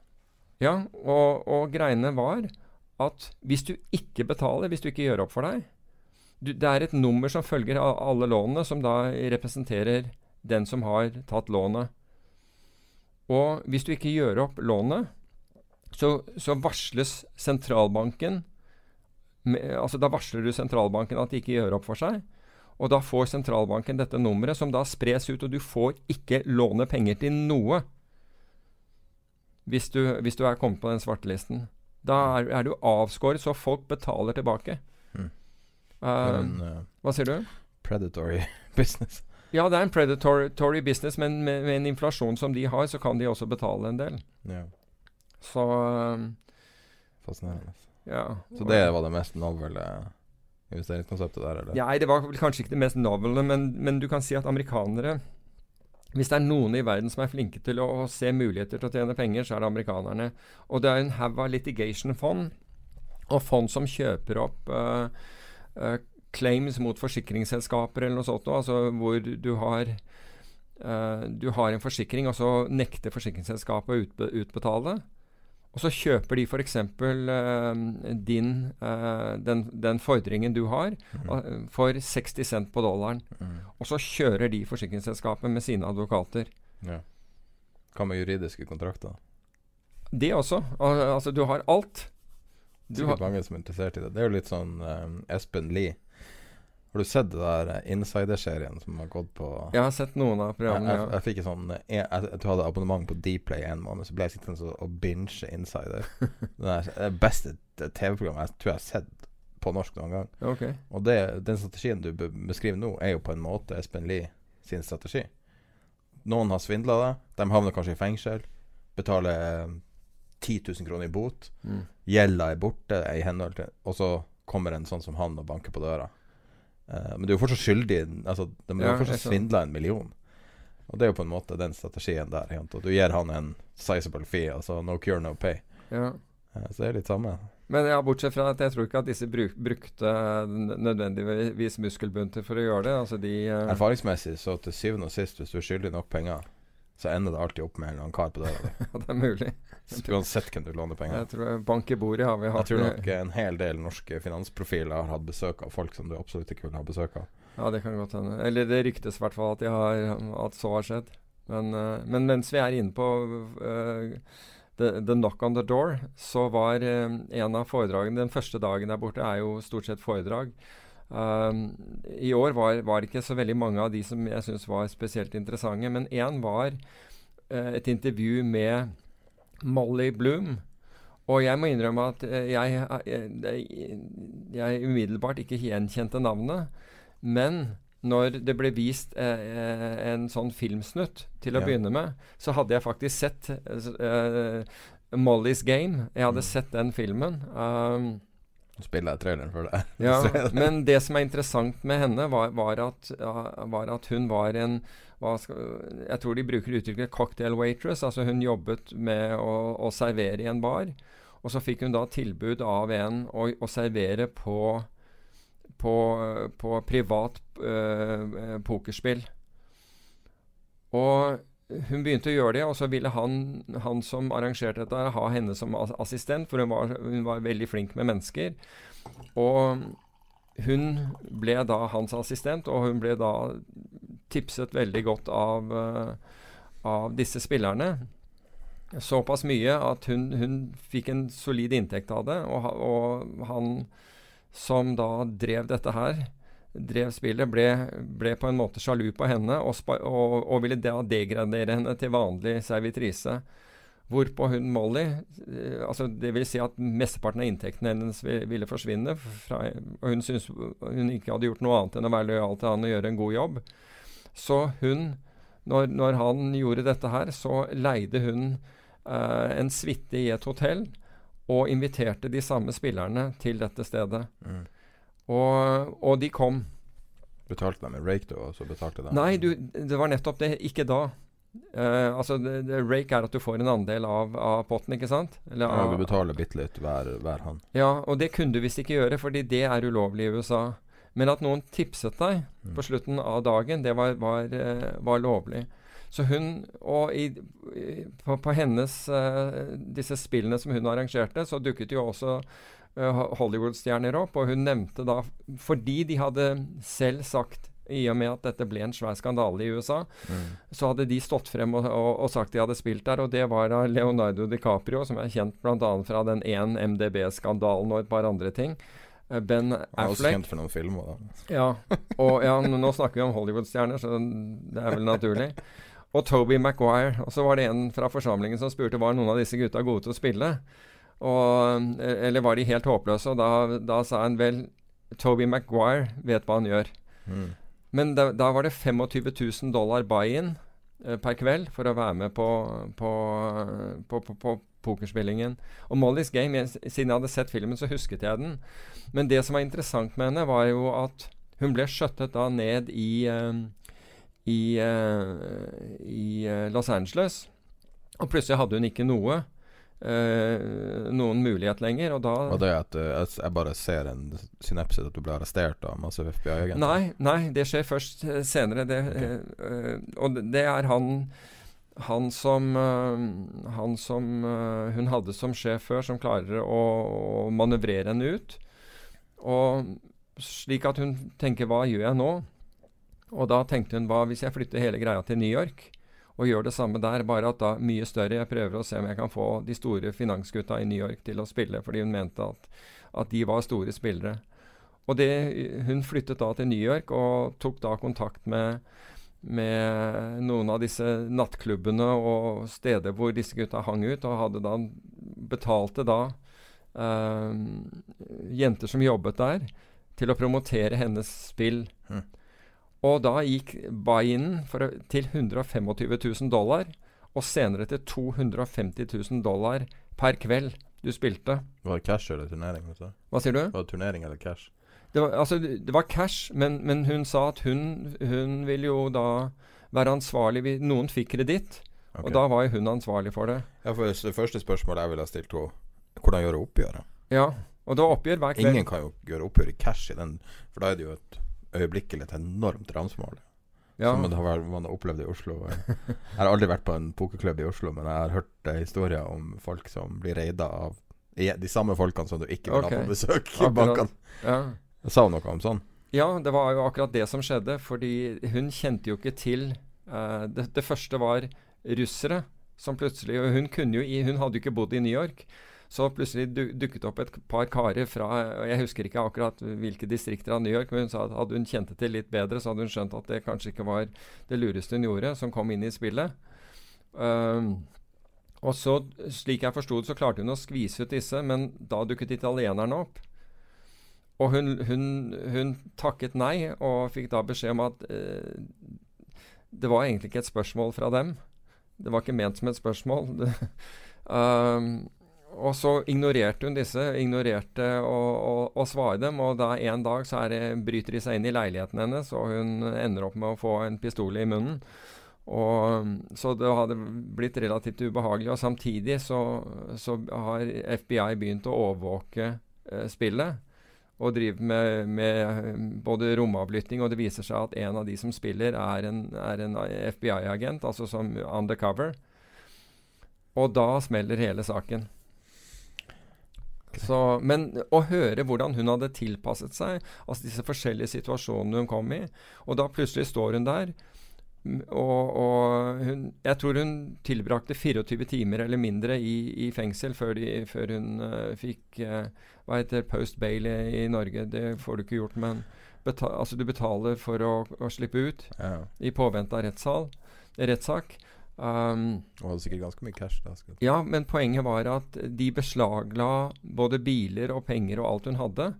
Ja, og, og greiene var at hvis du ikke betaler, hvis du ikke gjør opp for deg du, Det er et nummer som følger av alle lånene, som da representerer den som har tatt lånet. Og hvis du ikke gjør opp lånet, så, så varsles sentralbanken med, altså Da varsler du sentralbanken at de ikke gjør opp for seg. Og da får sentralbanken dette nummeret, som da spres ut, og du får ikke låne penger til noe hvis du, hvis du er kommet på den svartelisten. Da er, er du avskåret, så folk betaler tilbake. Mm. En eh, hva sier du? predatory business. Ja, det er en predatory business, men med, med en inflasjon som de har, så kan de også betale en del. Ja, Så eh, fascinerende. ja. Så det var det mest novel investeringskonseptet der, eller? Nei, det var kanskje ikke det mest novel men, men du kan si at amerikanere Hvis det er noen i verden som er flinke til å, å se muligheter til å tjene penger, så er det amerikanerne. Og det er en haug av litigation-fond, og fond som kjøper opp uh, uh, claims mot forsikringsselskaper eller noe sånt, noe, altså hvor du har uh, du har en forsikring, og så nekter forsikringsselskapet å utbe utbetale. Og så kjøper de f.eks. Uh, din uh, den, den fordringen du har, eh, for 60 cent på dollaren. Mm. Og så kjører de forsikringsselskapet med sine advokater. Ja. Hva med juridiske kontrakter? Det også. Al altså, du har alt. Du Sikkert har, mange som er interessert i det. Det er jo litt sånn um, Espen Lie. Har du sett det der eh, Insider-serien som har gått på jeg har sett noen av programmene. jeg, jeg, jeg fikk en sånn eh, Jeg, jeg, hadde abonnement på Dplay en måned, så ble jeg sittende så- og binge Insider. Det er det beste TV-programmet jeg tror jeg har sett på norsk noen gang. Okay. Og det, den strategien du beskriver nå, er jo på en måte Espen Lie sin strategi. Noen har svindla deg. De havner kanskje i fengsel. Betaler eh, 10 000 kroner i bot. Mm. Gjelda er borte i henhold til Og så kommer en sånn som han og banker på døra. Eh, men du er jo fortsatt skyldig Altså, de har Ja, fortsatt svindla en million. Og det er jo på en måte den strategien der. Hent. Og du gir han en sizable fee, altså no cure, no pay. Ja. Uh, så det er litt samme. Men ja, bortsett fra at jeg tror ikke at disse bruk, brukte nødvendigvis muskelbunter for å gjøre det. Altså de uh... Erfaringsmessig, så til syvende og sist, hvis du er skyldig nok penger, så ender det alltid opp med en eller annen kar på døra di. Det er mulig. Uansett hvem du låner penger Jeg tror Bank i bordet har vi Jeg tror nok en hel del norske finansprofiler har hatt besøk av folk som du absolutt ikke vil ha besøk av. Ja, det kan godt hende. Eller det ryktes i hvert fall at, har, at så har skjedd. Men, eh, men mens vi er inne på uh, the, the Knock on the Door, så var uh, en av foredragene Den første dagen der borte er jo stort sett foredrag. Um, I år var, var det ikke så veldig mange av de som jeg syns var spesielt interessante, men én var uh, et intervju med Molly Bloom. Og jeg må innrømme at eh, jeg, jeg, jeg umiddelbart ikke gjenkjente navnet. Men når det ble vist eh, eh, en sånn filmsnutt til å Ja. begynne med, så hadde jeg faktisk sett eh, Molly's Game. Jeg hadde Mm. sett den filmen. Um, spiller jeg traileren for deg. ja, men det som er interessant med henne, var, var, at, var at hun var en skal, Jeg tror de bruker uttrykket 'cocktail waitress'. Altså hun jobbet med å, å servere i en bar. Og så fikk hun da tilbud av en å, å servere på, på, på privat øh, pokerspill. Og hun begynte å gjøre det, og så ville han, han som arrangerte dette, ha henne som assistent, for hun var, hun var veldig flink med mennesker. Og hun ble da hans assistent, og hun ble da tipset veldig godt av, uh, av disse spillerne. Såpass mye at hun, hun, fikk en solid inntekt av det, og, og han som da drev dette her, drev spillet, ble, ble, på en måte sjalu på henne og, og, og, ville da degradere henne til vanlig servitrise. Hvorpå hun Molly eh, altså Det vil si at mesteparten av inntektene hennes ville forsvinne. Fra, og hun syntes hun ikke hadde gjort noe annet enn å være lojal til han og gjøre en god jobb. Så hun, når, når han gjorde dette her, så leide hun eh, en suite i et hotell og inviterte de samme spillerne til dette stedet. Mm. Og, og, de kom. Betalte de med rake, da? Og så betalte de Nei, du, det var nettopp det. Ikke da. Uh, altså, det, det, Rake er at du får en andel av, av potten, ikke sant? Eller, ja, du betaler bitte litt hver, hver hånd. Ja, og det kunne du visst ikke gjøre, fordi det er ulovlig i USA. Men at noen tipset deg mm. på slutten av dagen, det var, var, uh, var lovlig. Så hun Og i, på, på, hennes uh, Disse spillene som hun arrangerte, så dukket jo også Hollywood-stjerner opp. Og hun nevnte da Fordi de hadde selv sagt i og med at dette ble en svær skandale i USA, mm. så hadde de stått frem og, og, og, sagt de hadde spilt der. Og det var da Leonardo DiCaprio, som er kjent bl.a. fra den én MDB-skandalen og et par andre ting. Eh, ben Affleck. Han er også kjent for noen filmer, da. Ja, og ja, nå snakker vi om Hollywood-stjerner, så det er vel naturlig. Og Toby Maguire. Og så var det en fra forsamlingen som spurte var noen av disse gutta gode til å spille. Og, eh, eller var de helt håpløse? Og da, da sa han vel Toby Maguire vet hva han gjør. Mm. Men da, da, var det 25 000 dollar buy-in eh, per kveld for å være med på, på, på, på pokerspillingen. Og Mollys Game, jeg, siden jeg hadde sett filmen, så husket jeg den. Men det som var interessant med henne, var jo at hun ble skjøttet da ned i, uh, i, uh, i uh, Los Angeles. Og plutselig hadde hun ikke noe noen mulighet lenger. Og da Og det at jeg bare ser en synapse at du ble arrestert av masse FBI-agenter? Nei, nei, det skjer først senere. Det, okay. og det er han han som, han som hun hadde som sjef før, som klarer å, å manøvrere henne ut. Og slik at hun tenker 'hva gjør jeg nå?' Og da tenkte hun 'hva hvis jeg flytter hele greia til New York?' og gjør det samme der, bare at da mye større. Jeg prøver å se om jeg kan få de store finansgutta i New York til å spille, fordi hun mente at, at de var store spillere. Og det, Hun flyttet da til New York og tok da kontakt med, med noen av disse nattklubbene og steder hvor disse gutta hang ut, og hadde da betalte da uh, jenter som jobbet der, til å promotere hennes spill. Mm. Og da gikk buy-in til 125 000 dollar, og senere til 250 000 dollar per kveld du spilte. Var det cash eller turnering? Hva sier du? Var det turnering eller cash? Det var, altså, det var cash, men, men, hun sa at hun, hun ville jo da være ansvarlig Noen fikk kreditt, okay. og da var hun ansvarlig for det. Ja, for Det første spørsmålet jeg ville ha stilt henne, hvordan gjøre oppgjøret? Ja, og var oppgjør hver kveld. Ingen kan jo gjøre oppgjør i cash i den, for da er det jo et øyeblikkelig et enormt ransmål. Ja. Som det har, man har opplevd i Oslo. Jeg har aldri vært på en pokerklubb i Oslo, men jeg har hørt eh, historier om folk som blir raida av de samme folkene som du ikke vil okay. ha på besøk i bankene. Ja. Sa hun noe om sånn? Ja, det var jo akkurat det som skjedde. Fordi hun kjente jo ikke til uh, det, det, første var russere som plutselig Og hun, kunne jo, hun hadde jo ikke bodd i New York. Så plutselig dukket opp et par karer fra Jeg husker ikke akkurat hvilke distrikter av New York, men hun sa at hadde hun kjent det til litt bedre, så hadde hun skjønt at det kanskje ikke var det lureste hun gjorde, som kom inn i spillet. Um, og så, slik jeg forsto det, så klarte hun å skvise ut disse, men da dukket italienerne opp. Og hun, hun, hun, takket nei, og fikk da beskjed om at eh, det var egentlig ikke et spørsmål fra dem. Det var ikke ment som et spørsmål. um, og så ignorerte hun disse, ignorerte å, å, å svare dem. Og da en dag så det, bryter de seg inn i leiligheten hennes, og hun ender opp med å få en pistol i munnen. Og, så det hadde blitt relativt ubehagelig. Og samtidig så, så har FBI begynt å overvåke eh, spillet. Og driver med, med både romavlytting, og det viser seg at en av de som spiller, er en, en FBI-agent, altså som undercover. Og da smeller hele saken. Så, men å høre hvordan hun hadde tilpasset seg, altså disse forskjellige situasjonene hun kom i, og da plutselig står hun der og, og hun, jeg tror hun tilbrakte 24 timer eller mindre i, i fengsel før, de, før hun uh, fikk uh, hva heter post bail i, i, Norge. Det får du ikke gjort, men beta, altså du betaler for å, å slippe ut Ja. i påvente av rettssal, rettssak. Um, Og hadde sikkert ganske mye cash. da ja, men poenget var at de beslagla både biler og penger og alt hun hadde.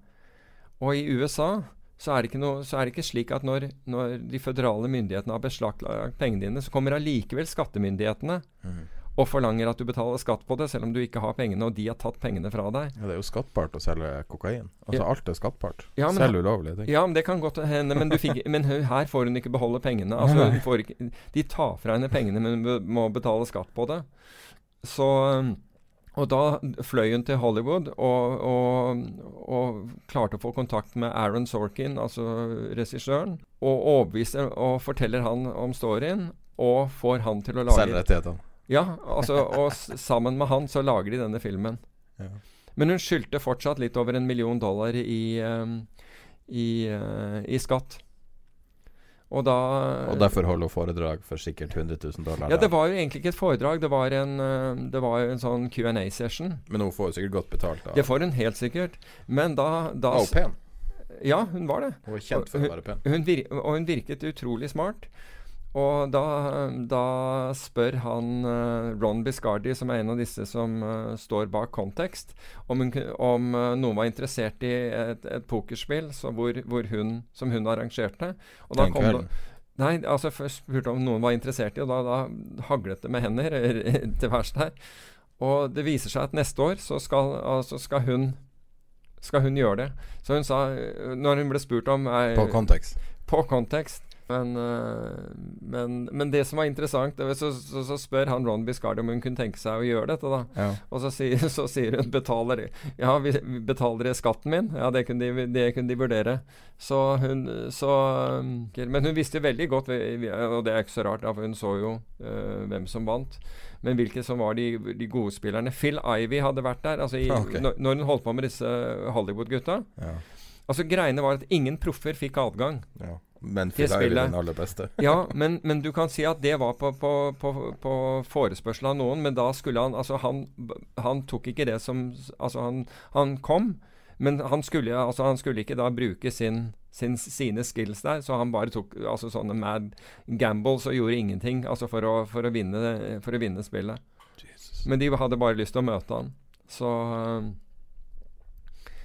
Og i USA så er noe, så er det ikke slik at når, når de føderale myndighetene har beslaglagt pengene dine, så kommer allikevel skattemyndighetene mm. og forlanger at du betaler skatt på det, selv om du ikke har pengene, og de har tatt pengene fra deg. Ja, det er jo skattbart å selge kokain. Altså Ja. Alt er skattbart. Ja, men- Selv ulovlige ting. Ja, men det kan godt hende, men, du fikk, men her får hun ikke beholde pengene. Altså, ikke, de tar fra henne pengene, men hun må betale skatt på det. Så Og da fløy hun til Hollywood og, og, og klarte å få kontakt med Aaron Sorkin, altså regissøren, og overbeviser og forteller han om storyen, og får han til å lage Selge rettighetene. Ja, altså, og sammen med han så lager de denne filmen. Ja. Men hun skyldte fortsatt litt over en million dollar i, i, i, uh, i skatt. Og da Og derfor holder hun foredrag for sikkert 100 000 dollar. Ja, det var jo egentlig ikke et foredrag. Det var en, uh, det var en sånn Q&A-session. Men hun får jo sikkert godt betalt. da Det får hun helt sikkert. Men da, da Var hun pen? Ja, hun var det. Hun var kjent for å være pen. Hun vir og hun virket utrolig smart. Og da, da spør han uh, Ron Biscardi, som er en av disse som uh, står bak Context, om, hun, om uh, noen var interessert i et, et pokerspill så hvor, hvor hun, som hun arrangerte. Og da Den kom det. Nei, altså først spurte om noen var interessert i, og da, da haglet det med hender til værs der. Og det viser seg at neste år så skal, altså skal hun skal hun gjøre det. Så hun sa, når hun ble spurt om På kontekst. på kontekst. Men, øh, men, men det som var interessant, det var så, så, så spør han Ron Biscardi om hun kunne tenke seg å gjøre dette. da. Ja. Og så sier, så sier hun betaler Ja, vi, betaler de skatten min? Ja, det kunne de, det kunne de vurdere. Så hun så, um, Men hun visste veldig godt, og det er ikke så rart, da, for hun så jo øh, hvem som vant. Men hvilke som var de, de gode spillerne. Phil Ivy hadde vært der. altså i, Ah, ok. når, når hun holdt på med disse Hollywood-gutta. Ja. Altså Greiene var at ingen proffer fikk adgang. ja. Men Phil er spillet. den aller beste. Ja, men, men du kan si at det var på, på, på, på forespørsel av noen, men da skulle han Altså, han, han tok ikke det som Altså, han, han kom, men han skulle, altså, han skulle ikke da bruke sin, sin, sine skills der, så han bare tok altså sånne mad gambles og gjorde ingenting altså for å, for å, vinne, for å vinne spillet. Jesus. Men de hadde bare lyst til å møte han. Så øh,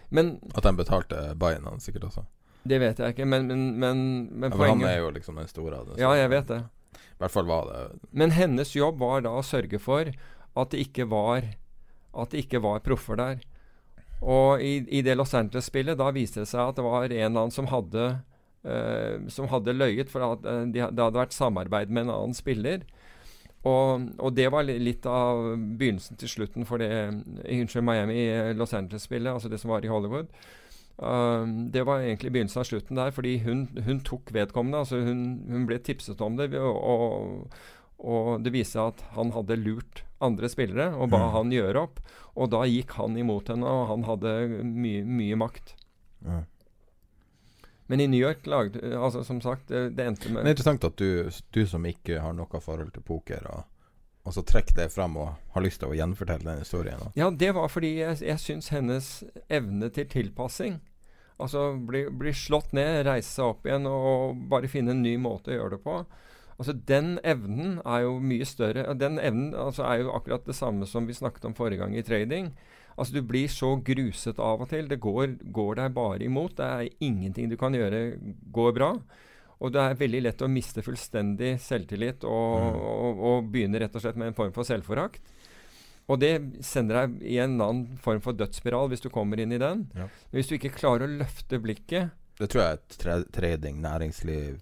Men At de betalte buyen hans sikkert også. Det vet jeg ikke, men, men, men, men Ja, poenget han er jo liksom den store av det. Ja, jeg vet det. I hvert fall var det Men hennes jobb var da å sørge for at det ikke var At det ikke var proffer der. Og i, i det Los Angeles-spillet, da viste det seg at det var en eller annen som hadde Uh, Som hadde løyet for at uh, de, det hadde vært samarbeid med en annen spiller. Og, og det var litt av begynnelsen til slutten for det Unnskyld, Miami eh, Los Angeles-spillet, altså det som var i Hollywood. Um, det var egentlig begynnelsen av slutten der, fordi hun, hun tok vedkommende. altså Hun, hun ble tipset om det, og, og, det viste seg at han hadde lurt andre spillere og ba Mm. han gjøre opp. Og da gikk han imot henne, og han hadde mye, mye makt. Mm. Men i New York lagde altså Som sagt, det, det endte Men med det er interessant at du, du som ikke har noe forhold til poker, og, og så trekke det fram og har lyst til å gjenfortelle den historien. Ja, det var fordi jeg, jeg syns hennes evne til tilpassing Altså bli, bli slått ned, reise seg opp igjen og bare finne en ny måte å gjøre det på. Altså Den evnen er jo mye større. Den evnen altså, er jo akkurat det samme som vi snakket om forrige gang i trading. Altså Du blir så gruset av og til. Det går, går deg bare imot. Det er ingenting du kan gjøre går bra. Og det er veldig lett å miste fullstendig selvtillit og, Mm. og, og begynne rett og slett med en form for selvforakt. Og det sender deg i en annen form for dødsspiral hvis du kommer inn i den. Ja. Men hvis du ikke klarer å løfte blikket Det tror jeg er tra trading, næringsliv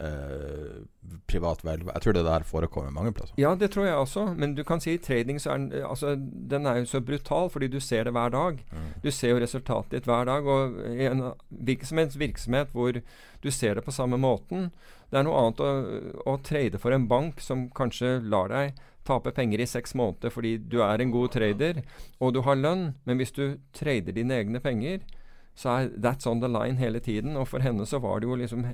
eh, privat vel Jeg tror det der forekommer mange plasser. Ja, det tror jeg også. Men du kan si trading så er den, eh, altså, den er jo så brutal fordi du ser det hver dag. Du ser jo resultatet ditt hver dag. Og i en hvilken som helst virksomhet hvor du ser det på samme måten Det er noe annet å, å trade for en bank som kanskje lar deg tape penger i seks måneder fordi du er en god trader og du har lønn. Men hvis du trader dine egne penger, så er that's on the line hele tiden. Og for henne så var det jo liksom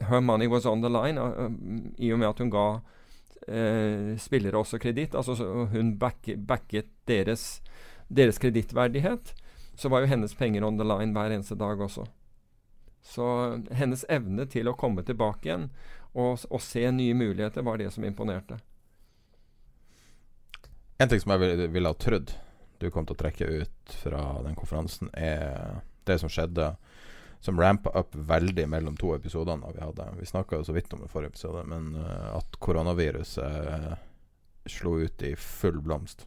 Her money was on the line uh, um, i og med at hun ga uh, spillere også kreditt. Altså hun back, backet deres, deres kredittverdighet. Så var jo hennes penger on the line hver eneste dag også. Så hennes evne til å komme tilbake igjen og, og se nye muligheter var det som imponerte. En ting som jeg ville, ville ha trodd du kom til å trekke ut fra den konferansen, er det som skjedde som rampa opp veldig mellom to episodene vi hadde. Vi snakka så vidt om det forrige episode, men uh, at koronaviruset uh, slo ut i full blomst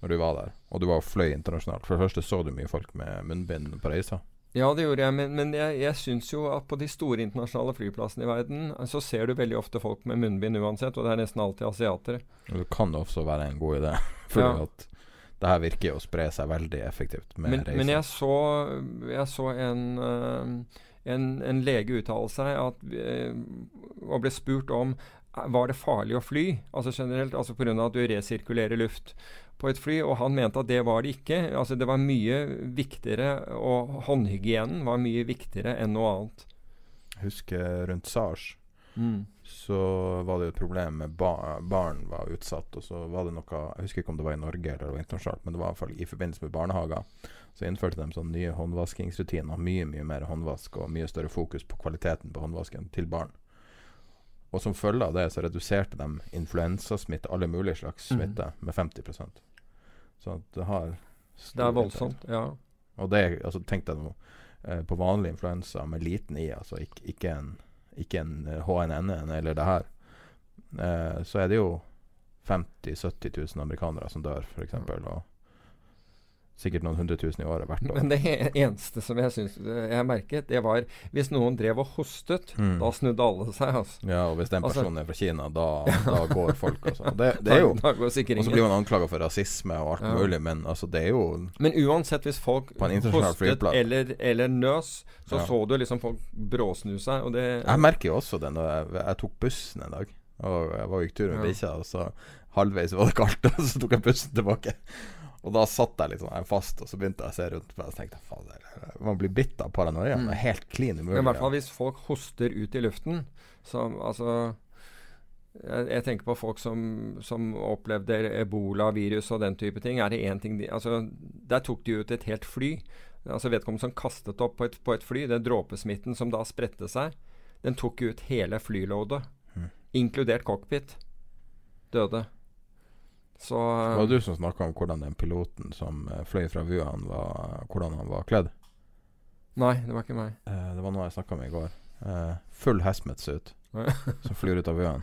når du var der. Og du var og fløy internasjonalt. For det første så du mye folk med munnbind på reiser. Ja, det gjorde jeg, men, men jeg, jeg syns jo at på de store internasjonale flyplassene i verden, så ser du veldig ofte folk med munnbind uansett, og det er nesten alltid asiatere. Og det kan også være en god idé. For Ja. at det her virker å spre seg veldig effektivt med Men, men jeg så, jeg så en, eh, en, en lege uttale seg at, eh, og ble spurt om eh, var det farlig å fly, altså generelt, altså pga. at du resirkulerer luft på et fly, og han mente at det var det ikke. Altså Det var mye viktigere, og håndhygienen var mye viktigere enn noe annet. Jeg husker rundt SARS så var det jo et problem med bar barn var utsatt. Og så var det noe Jeg husker ikke om det var i Norge eller det var internasjonalt, men det var i hvert fall i forbindelse med barnehager. Så innførte de sånne nye håndvaskingsrutiner. Mye mye mer håndvask og mye større fokus på kvaliteten på håndvasken til barn. Og som følge av det så reduserte de influensasmitte, alle mulige slags smitte, smitte, med 50% Så det har Det er voldsomt. Ja. Og det, altså tenk deg nå eh, På vanlig influensa med liten i, altså ikke, ikke en, ikke en eh, HNN eller det her, eh, så er det jo 50 000-70 000 amerikanere som dør, f.eks. Og sikkert noen hundre tusen i året hvert år. Men det eneste som jeg syns jeg merket, det var hvis noen drev og hostet, Mm. da snudde alle seg. Altså. Ja, og hvis den Altså- personen er fra Kina, da, da går folk, altså. Det, det er jo Og så blir man anklaga for rasisme og alt Ja. mulig, men altså, det er jo Men uansett, hvis folk På en hostet eller, eller nøs, så Ja. så du liksom folk bråsnu seg, og det Jeg merker jo også det når jeg, jeg tok bussen en dag. Og jeg var og gikk tur med Ja. bikkja, og så halvveis var det kaldt, og så tok jeg bussen tilbake. Og da satt jeg litt sånn her fast, og så begynte jeg å se rundt meg og tenkte jeg, man blir bitt av paranoia. Det er helt klin umulig. Men i hvert fall hvis folk hoster ut i luften, så altså jeg, jeg tenker på folk som, som opplevde ebolavirus og den type ting. Er det én ting de Altså, der tok de ut et helt fly. Altså Vedkommende som kastet opp på et, på et fly, den dråpesmitten som da spredte seg, den tok ut hele flyloadet, Mm. inkludert cockpit. Døde. Så Det var du som snakka om hvordan den piloten som eh, fløy fra Wuhan, var, hvordan han var kledd. Nei, det var ikke meg. Eh, det var noe jeg snakka med i går. Eh, full hazmat-suit som flyr ut av Wuhan.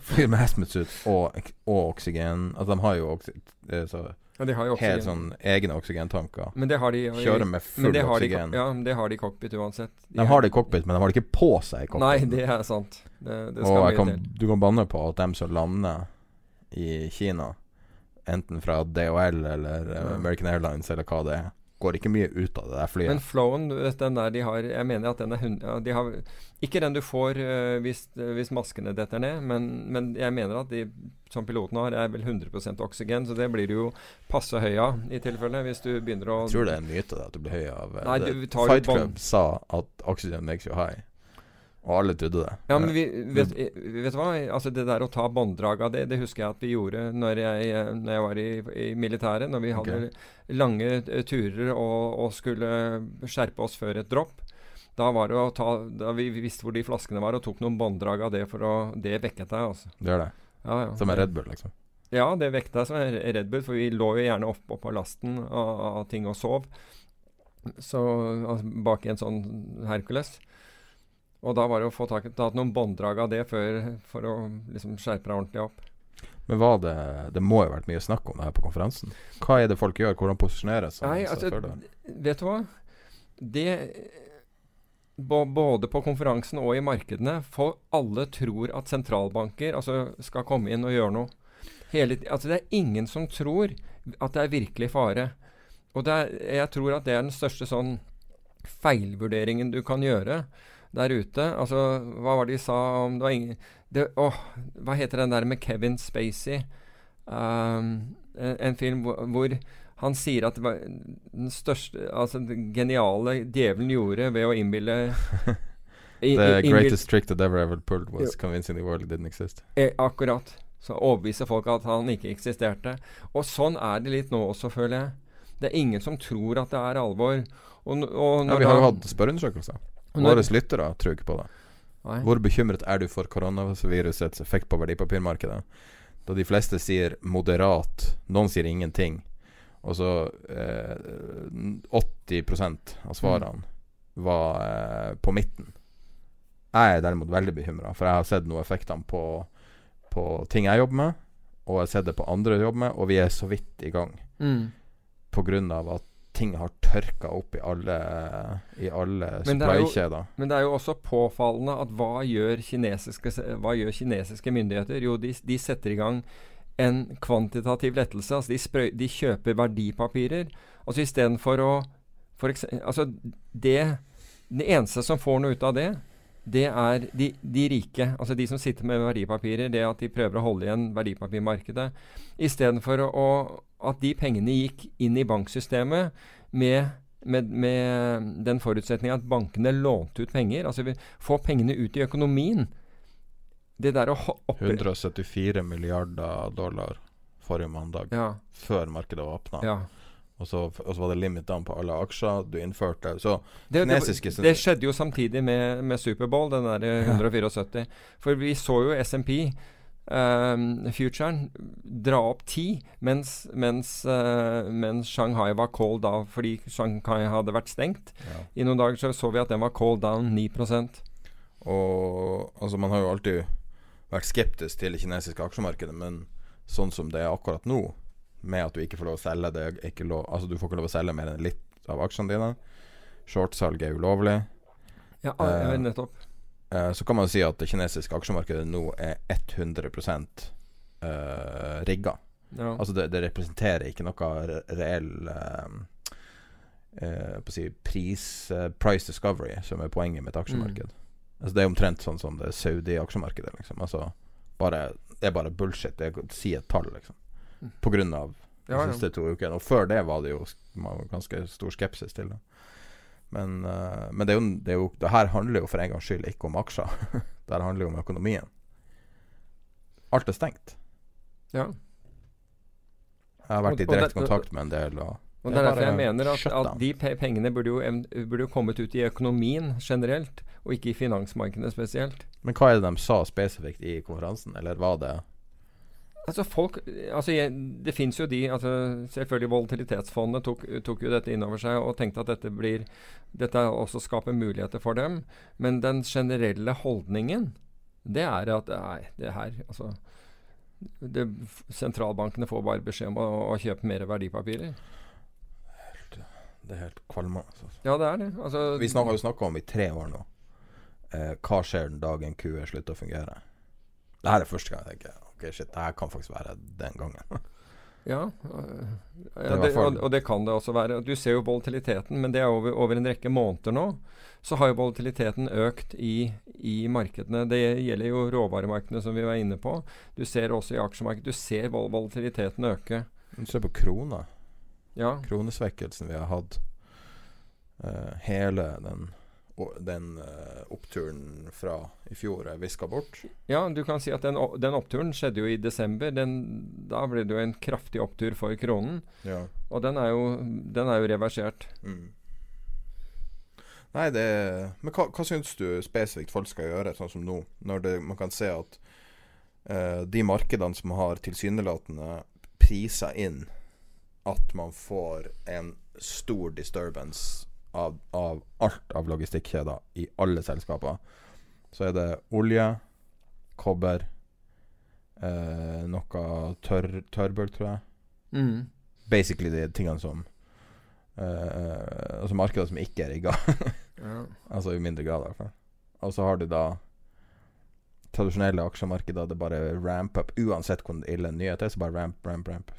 Flyr med hazmat-suit og, og oksygen. Altså, de har jo oksy eh, så Ja, de har jo helt sånn egne oksygentanker. Men det har de Kjører med full har de, oksygen. ja, men det har de i cockpit uansett. De har det i cockpit, men de har det ikke på seg i cockpit. Nei, det er sant. Det, det og kan, du kan banne på at dem som lander i Kina, enten fra DHL eller eh, American Airlines eller hva det er, går ikke mye ut av det der flyet. Men flowen, den der de har Jeg mener at den er hund, ja, de har, Ikke den du får uh, hvis, øh, hvis maskene detter ned, men, men jeg mener at de som piloten har, er vel 100% oksygen, så det blir du jo passe høy av i tilfelle, hvis du begynner å jeg tror det er en myte at du blir høy av eh, Nei, du Fight Club sa at oxygen makes you high. Og alle trodde det. Ja, men vi, vet, vet du hva? Altså Det der å ta bånddrag av det, det husker jeg at vi gjorde når jeg, eh, når jeg var i, i militæret. Når vi hadde lange eh, turer og, og skulle skjerpe oss før et dropp. Da var det å ta Da vi visste hvor de flaskene var, og tok noen bånddrag av det for å Det vekket deg, altså. Det gjør det. Ja, ja. Som er Red Bull, liksom. Ja, det vekket deg som er Red Bull, for vi lå jo gjerne oppå på lasten av, av ting og sov. Så altså, bak i en sånn Hercules. Og da var det å få tak, tatt noen bånddrag av det før, for å liksom skjerpe deg ordentlig opp. Men var det Det må jo ha vært mye snakk om det her på konferansen. Hva er det folk gjør? Hvordan posisjonerer seg? Nei, altså, det? vet du hva? Det både på konferansen og i markedene, for alle tror at sentralbanker altså, skal komme inn og gjøre noe. Hele, altså, det er ingen som tror at det er virkelig fare. Og det er, jeg tror at det er den største sånn feilvurderingen du kan gjøre der ute. Altså, hva var det de sa om Det var ingen det, åh, Hva heter den der med Kevin Spacey? Um, en, en film hvor, hvor han sier at det var den største Altså den geniale djevelen gjorde ved å innbille i- The greatest trick that ever ever pulled was convincing the world it didn't exist. Eh, akkurat. Så overbevise folk at han ikke eksisterte. Og sånn er det litt nå også, føler jeg. Det er ingen som tror at det er alvor. Og, og Ja, vi har jo hatt spørreundersøkelser. Våre lyttere tror ikke på det. Nei. Hvor bekymret er du for koronavirusets effekt på verdipapirmarkedet? Da de fleste sier moderat, noen sier ingenting. Og så eh, 80% av svarene var eh, på midten. Jeg er derimot veldig bekymra, for jeg har sett noen effektene på, på ting jeg jobber med, og jeg har sett det på andre jobber med, og vi er så vidt i gang. Mm. På grunn av at ting har tørka opp i alle, i alle Men er supply-kjeder. Men det er jo også påfallende at hva gjør kinesiske, hva gjør kinesiske myndigheter? Jo, de, de setter i gang en kvantitativ lettelse. Altså de, sprøy, de kjøper verdipapirer. Altså istedenfor å for eksempel, Altså det Det eneste som får noe ut av det, det er de, de rike. Altså de som sitter med verdipapirer. Det at de prøver å holde igjen verdipapirmarkedet. Istedenfor at de pengene gikk inn i banksystemet med med, med den forutsetning at bankene lånte ut penger. Altså vi får pengene ut i økonomien. Det der å opp 174 milliarder dollar forrige mandag, Ja. før markedet åpna. ja. Og, så, og så var det limit down på alle aksjer du innførte. Så Det, det, Kinesiske det, det skjedde jo samtidig med, med Superbowl, den der 174. For vi så jo SMP, um, futuren, dra opp 10, mens, mens, uh, mens Shanghai var called da fordi Shanghai hadde vært stengt. ja. I noen dager så, så vi at den var called down 9% Og altså, man har jo alltid vært skeptisk til det kinesiske aksjemarkedet, men sånn som det er akkurat nå, med at du ikke får lov å selge det lov, Altså, du får ikke lov å selge mer enn litt av aksjene dine. Shortsalg er ulovlig. Ja, Eh, ja, nettopp. Eh, så kan man si at det kinesiske aksjemarkedet nå er 100 eh, rigga. Ja. Altså det, det representerer ikke noe re reell eh, eh, si pris eh, Price discovery, som er poenget med et aksjemarked. Altså Det er omtrent sånn som det Saudi-aksjemarkedet. Liksom. Altså bare, det er bare bullshit. Det er å si et tall, liksom. På grunn av Ja, ja. siste to ukene. Og før det var det jo man var ganske stor skepsis til det. Men, uh, men det, er jo, det, er jo, det her handler jo for en gangs skyld ikke om aksjer. det her handler jo om økonomien. Alt er stengt. ja. Jeg har vært i direkte kontakt med en del. Og Og Det er er derfor jeg mener at, at de pe pengene burde jo, burde jo kommet ut i økonomien generelt, og ikke i finansmarkedene spesielt. Men hva er det de sa spesifikt i konferansen, eller var det Altså folk, altså jeg, Det fins jo de altså Selvfølgelig Volatilitetsfondet tok, tok jo dette inn over seg og tenkte at dette blir dette også skaper muligheter for dem. Men den generelle holdningen, det er at nei, det her altså det, Sentralbankene får bare beskjed om å, å kjøpe mer verdipapirer. Det er helt kvalmende. Altså. Ja, det er det. Altså, Vi snakker, har jo snakka om i tre år nå eh, Hva skjer den dagen QE slutter å fungere? Det her er første gang jeg tenker Ok, shit, det her kan faktisk være den gangen. Ja, øh, ja det, og, og det kan det også være. Du ser jo volatiliteten, men det er over, over en rekke måneder nå. Så har jo volatiliteten økt i, i markedene. Det gjelder jo råvaremarkedene, som vi var inne på. Du ser også i aksjemarkedet. Du ser vol volatiliteten øke. Du ser på krona. Ja, Kronesvekkelsen vi har hatt. Uh, hele den, den eh, oppturen fra i fjor er viska bort. ja du kan si at den, den oppturen skjedde jo i desember. Den, da ble det jo en kraftig opptur for kronen. Ja. Og den er jo, den er jo reversert. Mm. Nei, det Men hva, hva syns du spesifikt folk skal gjøre, sånn som nå? Når det, man kan se at uh, de markedene som har tilsynelatende priser inn at man får en stor disturbance av, av alt av logistikkjeder i alle selskaper, så er det olje, kobber, eh, noe tørr, tørrbølg, tror jeg Mm. basically de tingene som Eh, altså markeder som ikke er rigga. Ja. altså i mindre grad, i hvert fall. Og så har du da tradisjonelle aksjemarkeder. Det bare ramp up. Uansett hvor ille en nyhet er, så bare ramp, ramp, ramp.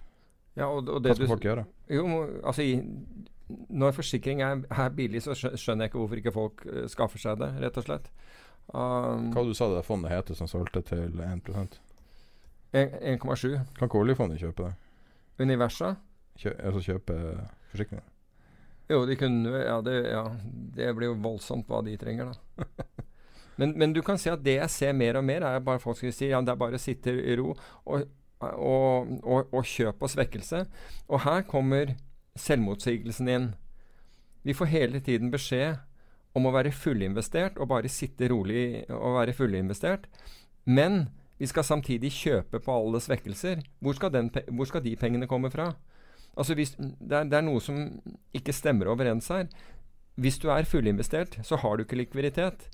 ja, og, og Hva skal du folk gjøre? Jo, altså i, Når forsikring er, er billig, så skjønner jeg ikke hvorfor ikke folk eh, skaffer seg det, rett og slett. Um, Hva du sa det fondet heter som solgte til 1 en- 1,7. Kan ikke oljefondet kjøpe det? Universa? Kjø altså kjøpe forsikringer? Jo, de kunne ja det, ja, det blir jo voldsomt hva de trenger, da. Men, men du kan se at det jeg ser mer og mer, er bare folk som sier ja, det er bare å sitte i ro og, og, og, og kjøp og svekkelse. Og her kommer selvmotsigelsen inn. Vi får hele tiden beskjed om å være fullinvestert og bare sitte rolig og være fullinvestert. Men vi skal samtidig kjøpe på alle svekkelser. Hvor skal, den, hvor skal de pengene komme fra? Altså hvis, det, er, det er noe som ikke stemmer overens her. Hvis du er fullinvestert, så har du ikke likviditet.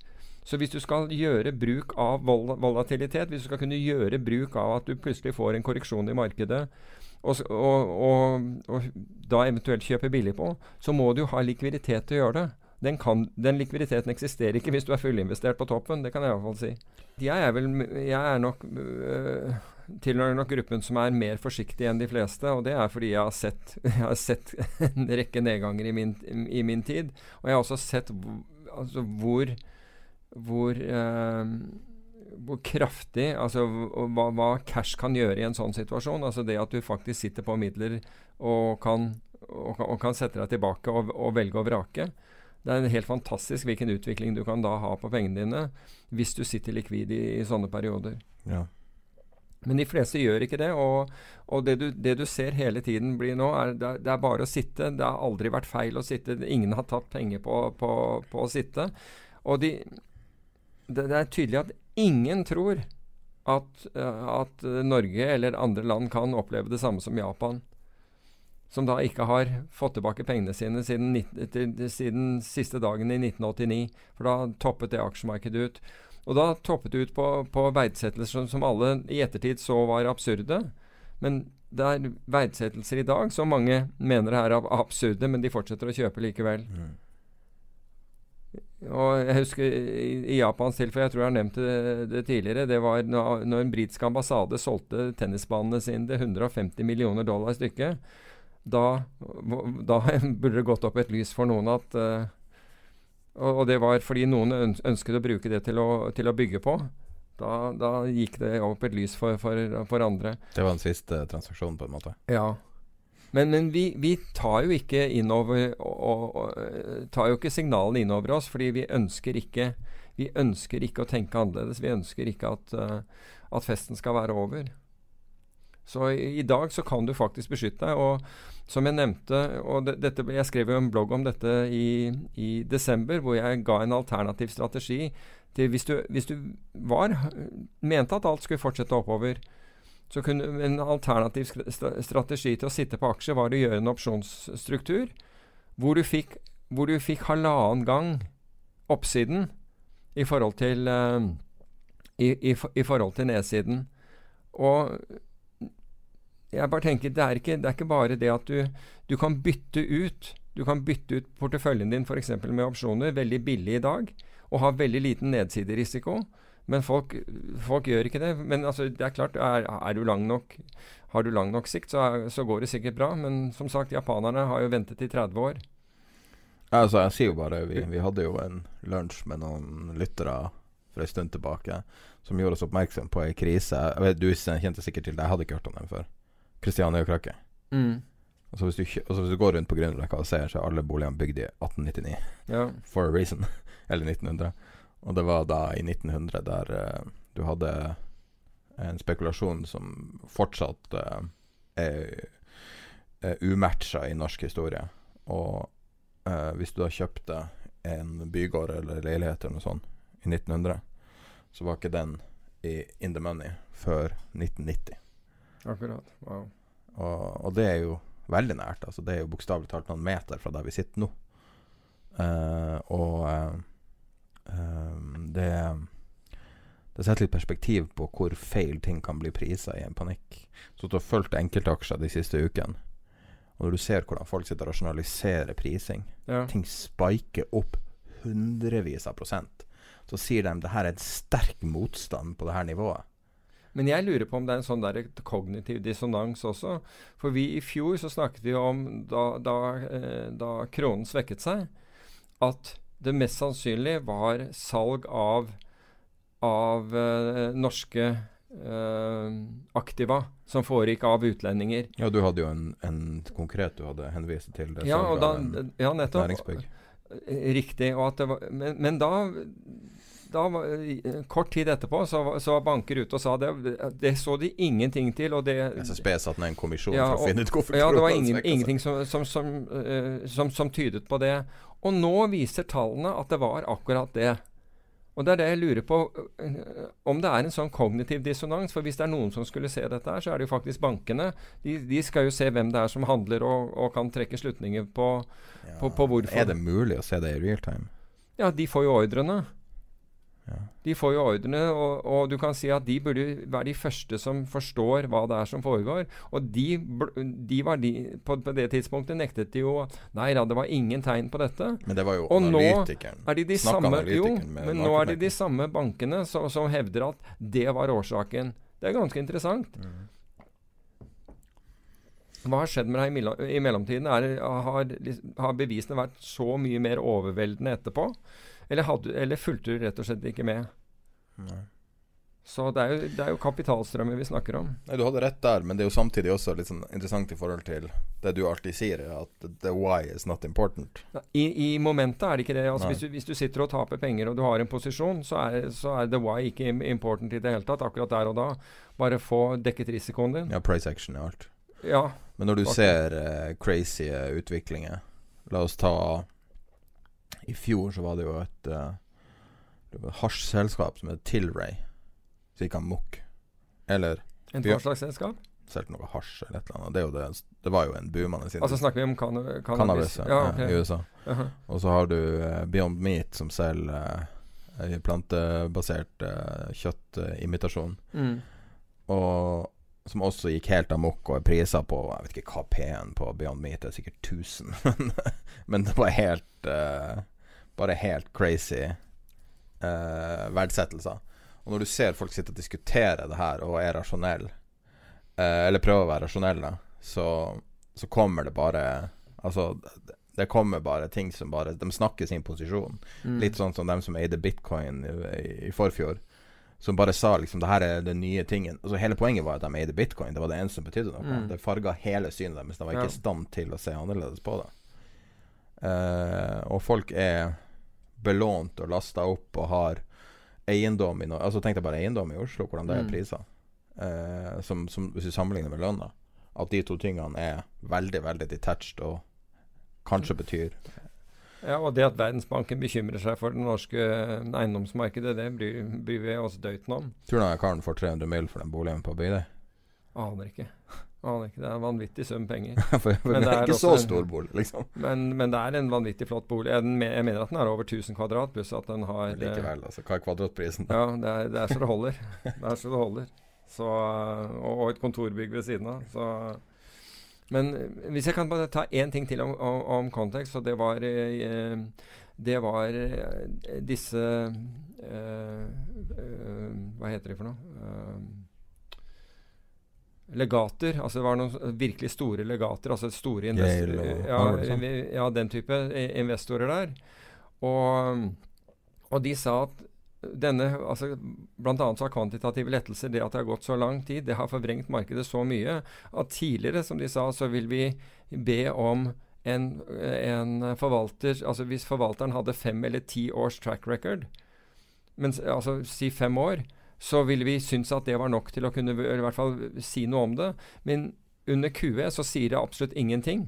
Så hvis du skal gjøre bruk av vol volatilitet, hvis du skal kunne gjøre bruk av at du plutselig får en korreksjon i markedet, og, og, og, da eventuelt kjøpe billig på, så må du jo ha likviditet til å gjøre det. Den, kan, den likviditeten eksisterer ikke hvis du er fullinvestert på toppen. Det kan jeg i hvert fall si. Jeg er, vel, jeg er nok øh, tilhører nok gruppen som er mer forsiktig enn de fleste. Og det er fordi jeg har sett, jeg har sett en rekke nedganger i min, i min tid. Og jeg har også sett altså hvor hvor, eh, hvor kraftig Altså hva, hva cash kan gjøre i en sånn situasjon. Altså det at du faktisk sitter på midler og kan, og, og kan sette deg tilbake og, og velge å vrake. Det er helt fantastisk hvilken utvikling du kan da ha på pengene dine hvis du sitter likvid i, i sånne perioder. Ja. Men de fleste gjør ikke det. Og, og det, du, det du ser hele tiden blir nå, er det, det er bare å sitte. Det har aldri vært feil å sitte. Ingen har tatt penger på, på, på å sitte. Og de, det, det er tydelig at ingen tror at, eh, at Norge eller andre land kan oppleve det samme som Japan. Som da ikke har fått tilbake pengene sine siden, siden siste dagen i 1989. For da toppet det aksjemarkedet ut. Og da toppet det ut på, på verdsettelser som, som alle i ettertid så var absurde. Men det er verdsettelser i dag som mange mener er absurde, men de fortsetter å kjøpe likevel. Mm. Og jeg husker i, i Japans tilfelle, jeg tror jeg har nevnt det, det tidligere, det var når, når en britisk ambassade solgte tennisbanene sine til 150 millioner dollar stykket. Da, da burde det gått opp et lys for noen at uh, og, og det var fordi noen ønsket å bruke det til å, til å bygge på. Da, da gikk det opp et lys for, for, for andre. Det var den siste transaksjonen, på en måte. Ja. Men, men vi, vi tar jo ikke innover og, og, eh, tar jo ikke signalene innover oss, fordi vi ønsker ikke Vi ønsker ikke å tenke annerledes. Vi ønsker ikke at, eh, at festen skal være over. Så i, i dag så kan du faktisk beskytte deg. Og som jeg nevnte og det, dette, Jeg skrev jo en blogg om dette i, i desember, hvor jeg ga en alternativ strategi til hvis du, hvis du var, mente at alt skulle fortsette oppover, så kunne en alternativ strategi til å sitte på aksjer var å gjøre en opsjonsstruktur hvor du fikk, hvor du fikk halvannen gang oppsiden i forhold til uh, i, i, i forhold til nedsiden. Og jeg bare tenker det er ikke, det er ikke bare det at du, du kan bytte ut Du kan bytte ut porteføljen din f.eks. med opsjoner veldig billig i dag og ha veldig liten nedsiderisiko. Men folk, folk gjør ikke det. Men altså, det er klart, er, er du lang nok, har du lang nok sikt, så, er, så går det sikkert bra. Men som sagt, japanerne har jo ventet i 30 år. Altså, jeg sier jo bare vi, vi hadde jo en lunsj med noen lyttere for en stund tilbake som gjorde oss oppmerksom på ei krise. Jeg vet, du kjente sikkert til det, jeg hadde ikke hørt om den før. Kristiania-krakket. Altså, hvis du altså, hvis du går rundt på Grünerløkka og ser, så er alle boligene bygd i 1899. Ja. For a reason. Eller 1900. Og det var da i 1900 der eh, du hadde en spekulasjon som fortsatt eh, er, er umatcha i norsk historie. Og eh, hvis du da kjøpte en bygård eller leilighet eller noe sånt i 1900, så var ikke den i in the money før 1990. Akkurat. Wow. Og, og det er jo veldig nært. Altså det er jo bokstavelig talt noen meter fra der vi sitter nå. Uh, og eh, det Det setter litt perspektiv på hvor feil ting kan bli prisa i en panikk. Så du har fulgt enkeltaksjer de siste ukene, Og når du ser hvordan folk sitter og rasjonaliserer prising, Ja. ting spiker opp hundrevis av prosent, så sier de det her er en sterk motstand på det her nivået. Men jeg lurer på om det er en sånn der kognitiv dissonans også. For vi i fjor så snakket vi om, da, da, eh, da kronen svekket seg, at det mest sannsynlig var salg av, av eh, norske eh, aktiva som foregikk av utlendinger. Ja, du hadde jo en, en konkret du hadde henvist til. Det Ja, da, en ja nettopp. næringsbygg. Eh, Riktig. Var, men, men da, da var, Kort tid etterpå så, så var banker ute og sa det. Det så de ingenting til. Og det, SSB satte ned en kommisjon Ja, for å finne ut hvorfor ja, det var ingen, ingenting som, som, som, uh, som, som tydet på det. Og nå viser tallene at det var akkurat det. Og det er det jeg lurer på, eh, om det er en sånn kognitiv dissonans. For hvis det er noen som skulle se dette her, så er det jo faktisk bankene. De, de skal jo se hvem det er som handler, og, og kan trekke slutninger på, på, på hvorfor. Er det mulig å se det i real time? Ja, de får jo ordrene. De får jo ordrene, og, og du kan si at de burde være de første som forstår hva det er som foregår. Og de, de var de, på, på det tidspunktet nektet de jo Nei da, det var ingen tegn på dette. Men det var jo Og nå analytikeren. er de de samme Jo, men nå er det de samme bankene som, som hevder at det var årsaken. Det er ganske interessant. Mm. Hva har skjedd med deg i, mellom, i mellomtiden? Er, har, har bevisene vært så mye mer overveldende etterpå? Eller, hadde, eller fulgte du rett og slett ikke med? Nei. Så det er, jo, det er jo kapitalstrømmer vi snakker om. Nei, Du hadde rett der, men det er jo samtidig også litt sånn interessant i forhold til det du alltid sier, er at the why is not important. I, i momentet er det ikke det. Altså, hvis, du, hvis du sitter og taper penger og du har en posisjon, så er, så er the why ikke important i det hele tatt. Akkurat der og da. Bare få dekket risikoen din. Ja, price action er alt. Ja. Men når du okay. ser uh, crazy utviklinger La oss ta I fjor så var det jo et uh, hasjselskap som het Tilray. Så gikk amok. Eller En hva slags selskap? solgte noe hasj eller et eller annet. Det, jo det, det var jo en boomende industri. Altså snakker vi om canna cannabis? Cannabis ja, Ja, okay. i USA. Jaha. Og så har du uh, Beyond Meat, som selger uh, plantebasert uh, kjøttimitasjon. Mm. Og som også gikk helt amok og er prisa på Jeg vet ikke hva P-en på Beyond Meat er, sikkert 1000. Men, men det var helt uh, Bare helt crazy uh, verdsettelser. Og når du ser folk sitte og diskutere det her og er rasjonelle, uh, eller prøver å være rasjonelle, så, så kommer det bare Altså, det- kommer bare ting som bare De snakker sin posisjon. Mm. Litt sånn som dem som eide bitcoin i, i, i forfjor. Som bare sa liksom det her er den nye tingen. Altså Hele poenget var at de eide bitcoin. Det var det eneste som betydde noe. Mm. Det farga hele synet deres. De var ikke Ja. stand til å se annerledes på det. Uh, og folk er belånt og lasta opp og har eiendom i Norge. Altså Tenk deg bare eiendom i Oslo, hvordan det er Mm. priser. Uh, som, som, hvis du sammenligner med lønna. At de to tingene er veldig, veldig detached og kanskje betyr Ja, og det at Verdensbanken bekymrer seg for det norske eh, eiendomsmarkedet, det bryr, bryr vi oss døyten om. Tror du han karen får 300 mil for den boligen på Bygdøy? Aner ikke. Aner ikke. Det er en vanvittig sum penger. for, for Men det er ikke så stor bolig, liksom. Men, men det er en vanvittig flott bolig. Jeg, jeg mener at den er over 1000 kvadrat, pluss at den har eh, Likevel, altså. Hva er kvadratprisen? da? Ja, det er, det er så det holder. Det er så det holder. Så, og, og et kontorbygg ved siden av. Så, men hvis jeg kan bare ta én ting til om, om, om kontekst, så det var eh, Det var eh, disse eh, eh, Hva heter de for noe? Eh, legater. Altså det var noen virkelig store legater. Altså store investorer. Ja, og ja, den type eh, investorer der. Og, og de sa at denne, altså annet så har kvantitative lettelser, det at det har gått så lang tid, det har forvrengt markedet så mye at tidligere, som de sa, så vil vi be om en, en forvalter Altså hvis forvalteren hadde fem eller ti års track record, mens, altså si fem år, så ville vi synes at det var nok til å kunne i hvert fall si noe om det. Men under QE så sier det absolutt ingenting.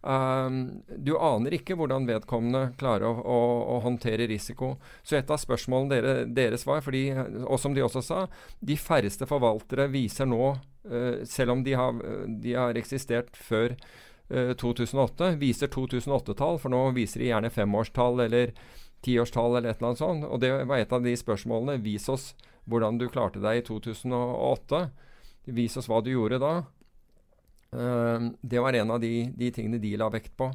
Um, du aner ikke hvordan vedkommende klarer å, å, å håndtere risiko. Så et av spørsmålene dere, deres var, fordi, og som de også sa, de færreste forvaltere viser nå, uh, selv om de har, de har eksistert før uh, 2008, viser 2008-tall, for nå viser de gjerne femårstall eller tiårstall eller et eller annet sånt. Og det var et av de spørsmålene. Vis oss hvordan du klarte deg i 2008. Vis oss hva du gjorde da. Eh, det var en av de, de tingene de la vekt på.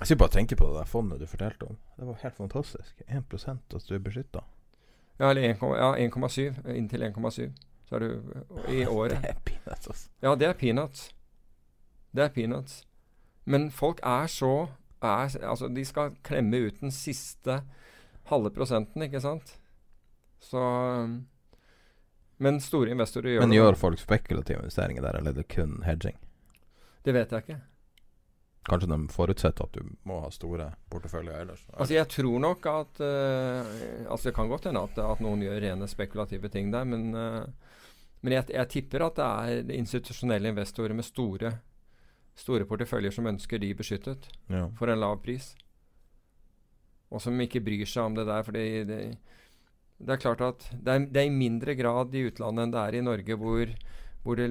Jeg skal bare tenke på det der fondet du fortalte om. Det var helt fantastisk. 1 at du er beskytta. Ja, eller 1,7. Ja, inntil 1,7. Så er du i året. Det er peanuts, altså. Ja, det er peanuts. Det er peanuts. Men folk er så er, Altså, de skal klemme ut den siste halve prosenten, ikke sant? Så Men store investorer gjør Men det. gjør folk spekulative investeringer der, eller er det kun hedging? Det vet jeg ikke. Kanskje de forutsetter at du må ha store porteføljer ellers? Altså Jeg tror nok at uh, Altså Det kan godt hende at, at, noen gjør rene spekulative ting der, men, uh, men jeg, jeg, tipper at det er institusjonelle investorer med store, store porteføljer som ønsker de beskyttet ja. for en lav pris. Og som ikke bryr seg om det der. fordi det, det er klart at det er, det er, i mindre grad i utlandet enn det er i Norge, hvor, hvor det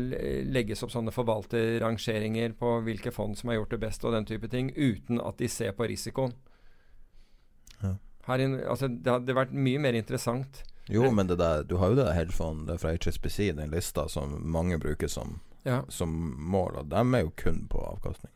legges opp sånne forvalterrangeringer på hvilke fond som har gjort det best, og den type ting, uten at de ser på risikoen. Ja. Her, altså, det hadde vært mye mer interessant. Jo, men det der, du har jo det hedgefondet fra HSBC, den lista som mange bruker som, ja. som mål, og dem er jo kun på avkastning.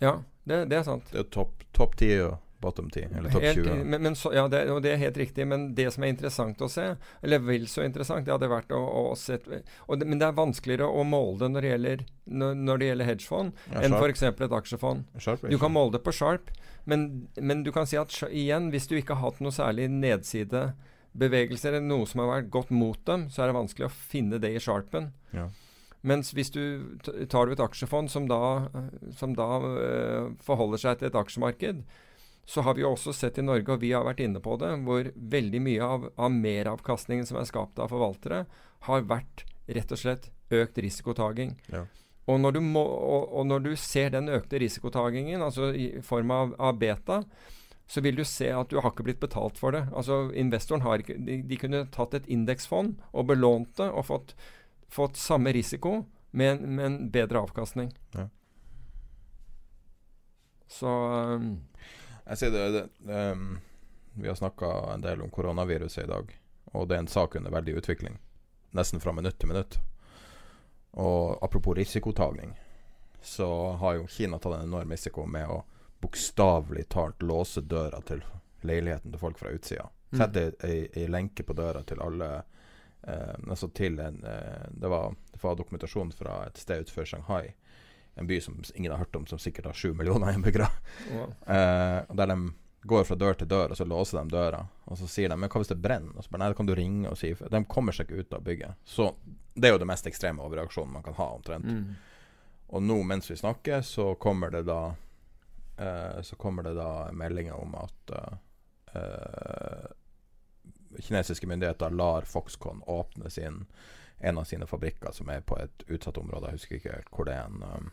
Ja, det, det er sant. Det er topp top 10 og bottom 10, eller topp 20. Men, men så, ja, det, og det er helt riktig. Men det som er interessant å se, eller vel så interessant, det hadde vært å, å se det, Men det er vanskeligere å måle det når det gjelder, når, det gjelder hedgefond, ja, enn f.eks. et aksjefond. Sharp, du kan måle det på sharp, men, men, du kan si at igjen, hvis du ikke har hatt noe særlig nedsidebevegelser, eller noe som har vært godt mot dem, så er det vanskelig å finne det i sharpen. Ja. Mens hvis du tar du et aksjefond som da, som da uh, forholder seg til et aksjemarked, så har vi også sett i Norge, og vi har vært inne på det, hvor veldig mye av, av meravkastningen som er skapt av forvaltere, har vært rett og slett økt risikotaking. Ja. Og, når må, og, og, når du ser den økte risikotagingen, altså i form av, av, beta, så vil du se at du har ikke blitt betalt for det. Altså Investoren har ikke De, de kunne tatt et indeksfond og belånt det og fått, fått samme risiko men en bedre avkastning. Ja. Så um, jeg sier det, det um, Vi har snakka en del om koronaviruset i dag, og det er en sak under veldig utvikling. Nesten fra minutt til minutt. Og apropos risikotagning, så har jo Kina tatt en enorm risiko med å bokstavelig talt låse døra til leiligheten til folk fra utsida. Mm. Sette ei, ei, lenke på døra til alle eh, Altså til en eh, det, var, det var dokumentasjon fra et sted utenfor Shanghai en by som ingen har hørt om, som sikkert har sju millioner innbyggere. Wow. Eh, der de går fra dør til dør, og så låser de døra. Og så sier de men hva hvis det brenner? Og så bare nei, da kan du ringe og si De kommer seg ikke ut av bygget. Så det er jo det mest ekstreme overreaksjonen man kan ha, omtrent. Mm. Og nå mens vi snakker, så kommer det da eh, Så kommer det da meldinger om at eh, kinesiske myndigheter lar Foxconn åpne sin en av sine fabrikker som er på et utsatt område. Jeg husker ikke helt hvor det er. en um,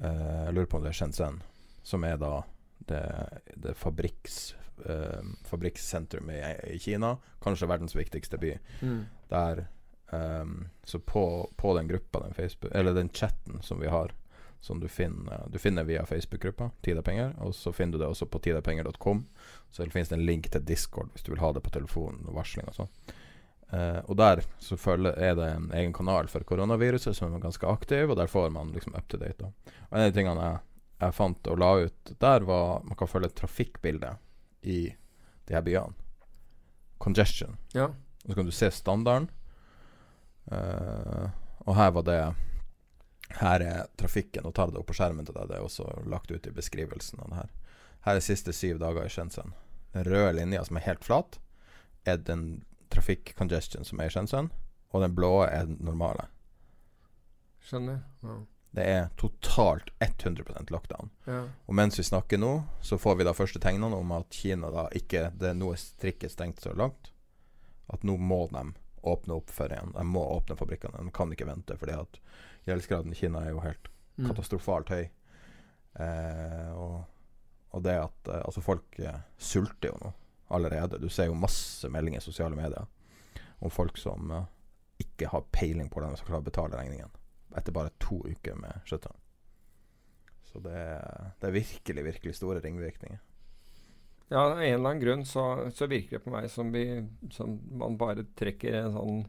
jeg lurer på om det er Shenzhen, som er da det, det fabrikks, eh, fabrikksentrum i, i, Kina. Kanskje verdens viktigste by. Mm. Der um, Så på, på, den gruppa, den Facebook Eller den chatten som vi har, som du finner, du finner via Facebook-gruppa, Tidapenger, og så finner du det også på tidapenger.com. Så det finnes det en link til Discord hvis du vil ha det på telefonen og varsling og sånn. Uh, og der så følger, er det en egen kanal for koronaviruset som er ganske aktiv, og der får man liksom up to date. Da. Og En av de tingene jeg, jeg, fant og la ut der, var man kan følge trafikkbildet i de her byene. Congestion. Ja. Og så kan du se standarden. Uh, og her var det Her er trafikken. Og tar det opp på skjermen til deg. Det er også lagt ut i beskrivelsen av det her. Her er siste syv dager i Shenzhen. Den røde linja som er helt flat, er den trafikk-congestion som er i Shenzhen, og den blå er den normale. Skjønner. Ja. Det er totalt 100% lockdown. Ja. Og mens vi snakker nå, så får vi da første tegnene om at Kina da ikke Det er noe strikket stengt så langt at nå må de åpne opp for igjen. De må åpne fabrikkene. De kan ikke vente, fordi at gjeldsgraden i Kina er jo helt mm. katastrofalt høy. Eh, og, og, det at eh, Altså, folk eh, sulter jo nå allerede. Du ser jo masse meldinger i sosiale medier om folk som uh, ikke har peiling på hvordan de skal klare å betale regningen etter bare to uker med shutdown. Så det, det, er virkelig, virkelig store ringvirkninger. Ja, av en eller annen grunn så, så virker det på meg som, vi, som man bare trekker en sånn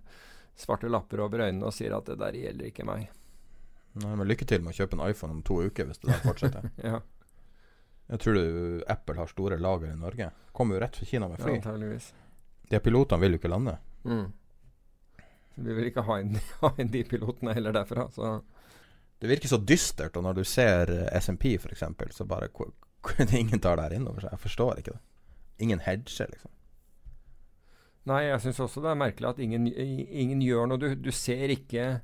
svarte lapper over øynene og sier at det der gjelder ikke meg. Nei, men lykke til med å kjøpe en iPhone om to uker hvis det der fortsetter. Ja, Jeg tror du Apple har store lager i Norge. Kommer jo rett fra Kina med fly. Ja, De pilotene vil jo ikke lande. Mm. Vi vil ikke ha inn, ha inn de pilotene heller derfra. Så Det virker så dystert, og når du ser eh, SMP f.eks., så bare Ingen tar det her inn over seg. Jeg forstår ikke det. Ingen hedger, liksom. Nei, jeg syns også det er merkelig at ingen, ingen gjør noe. Du, du ser ikke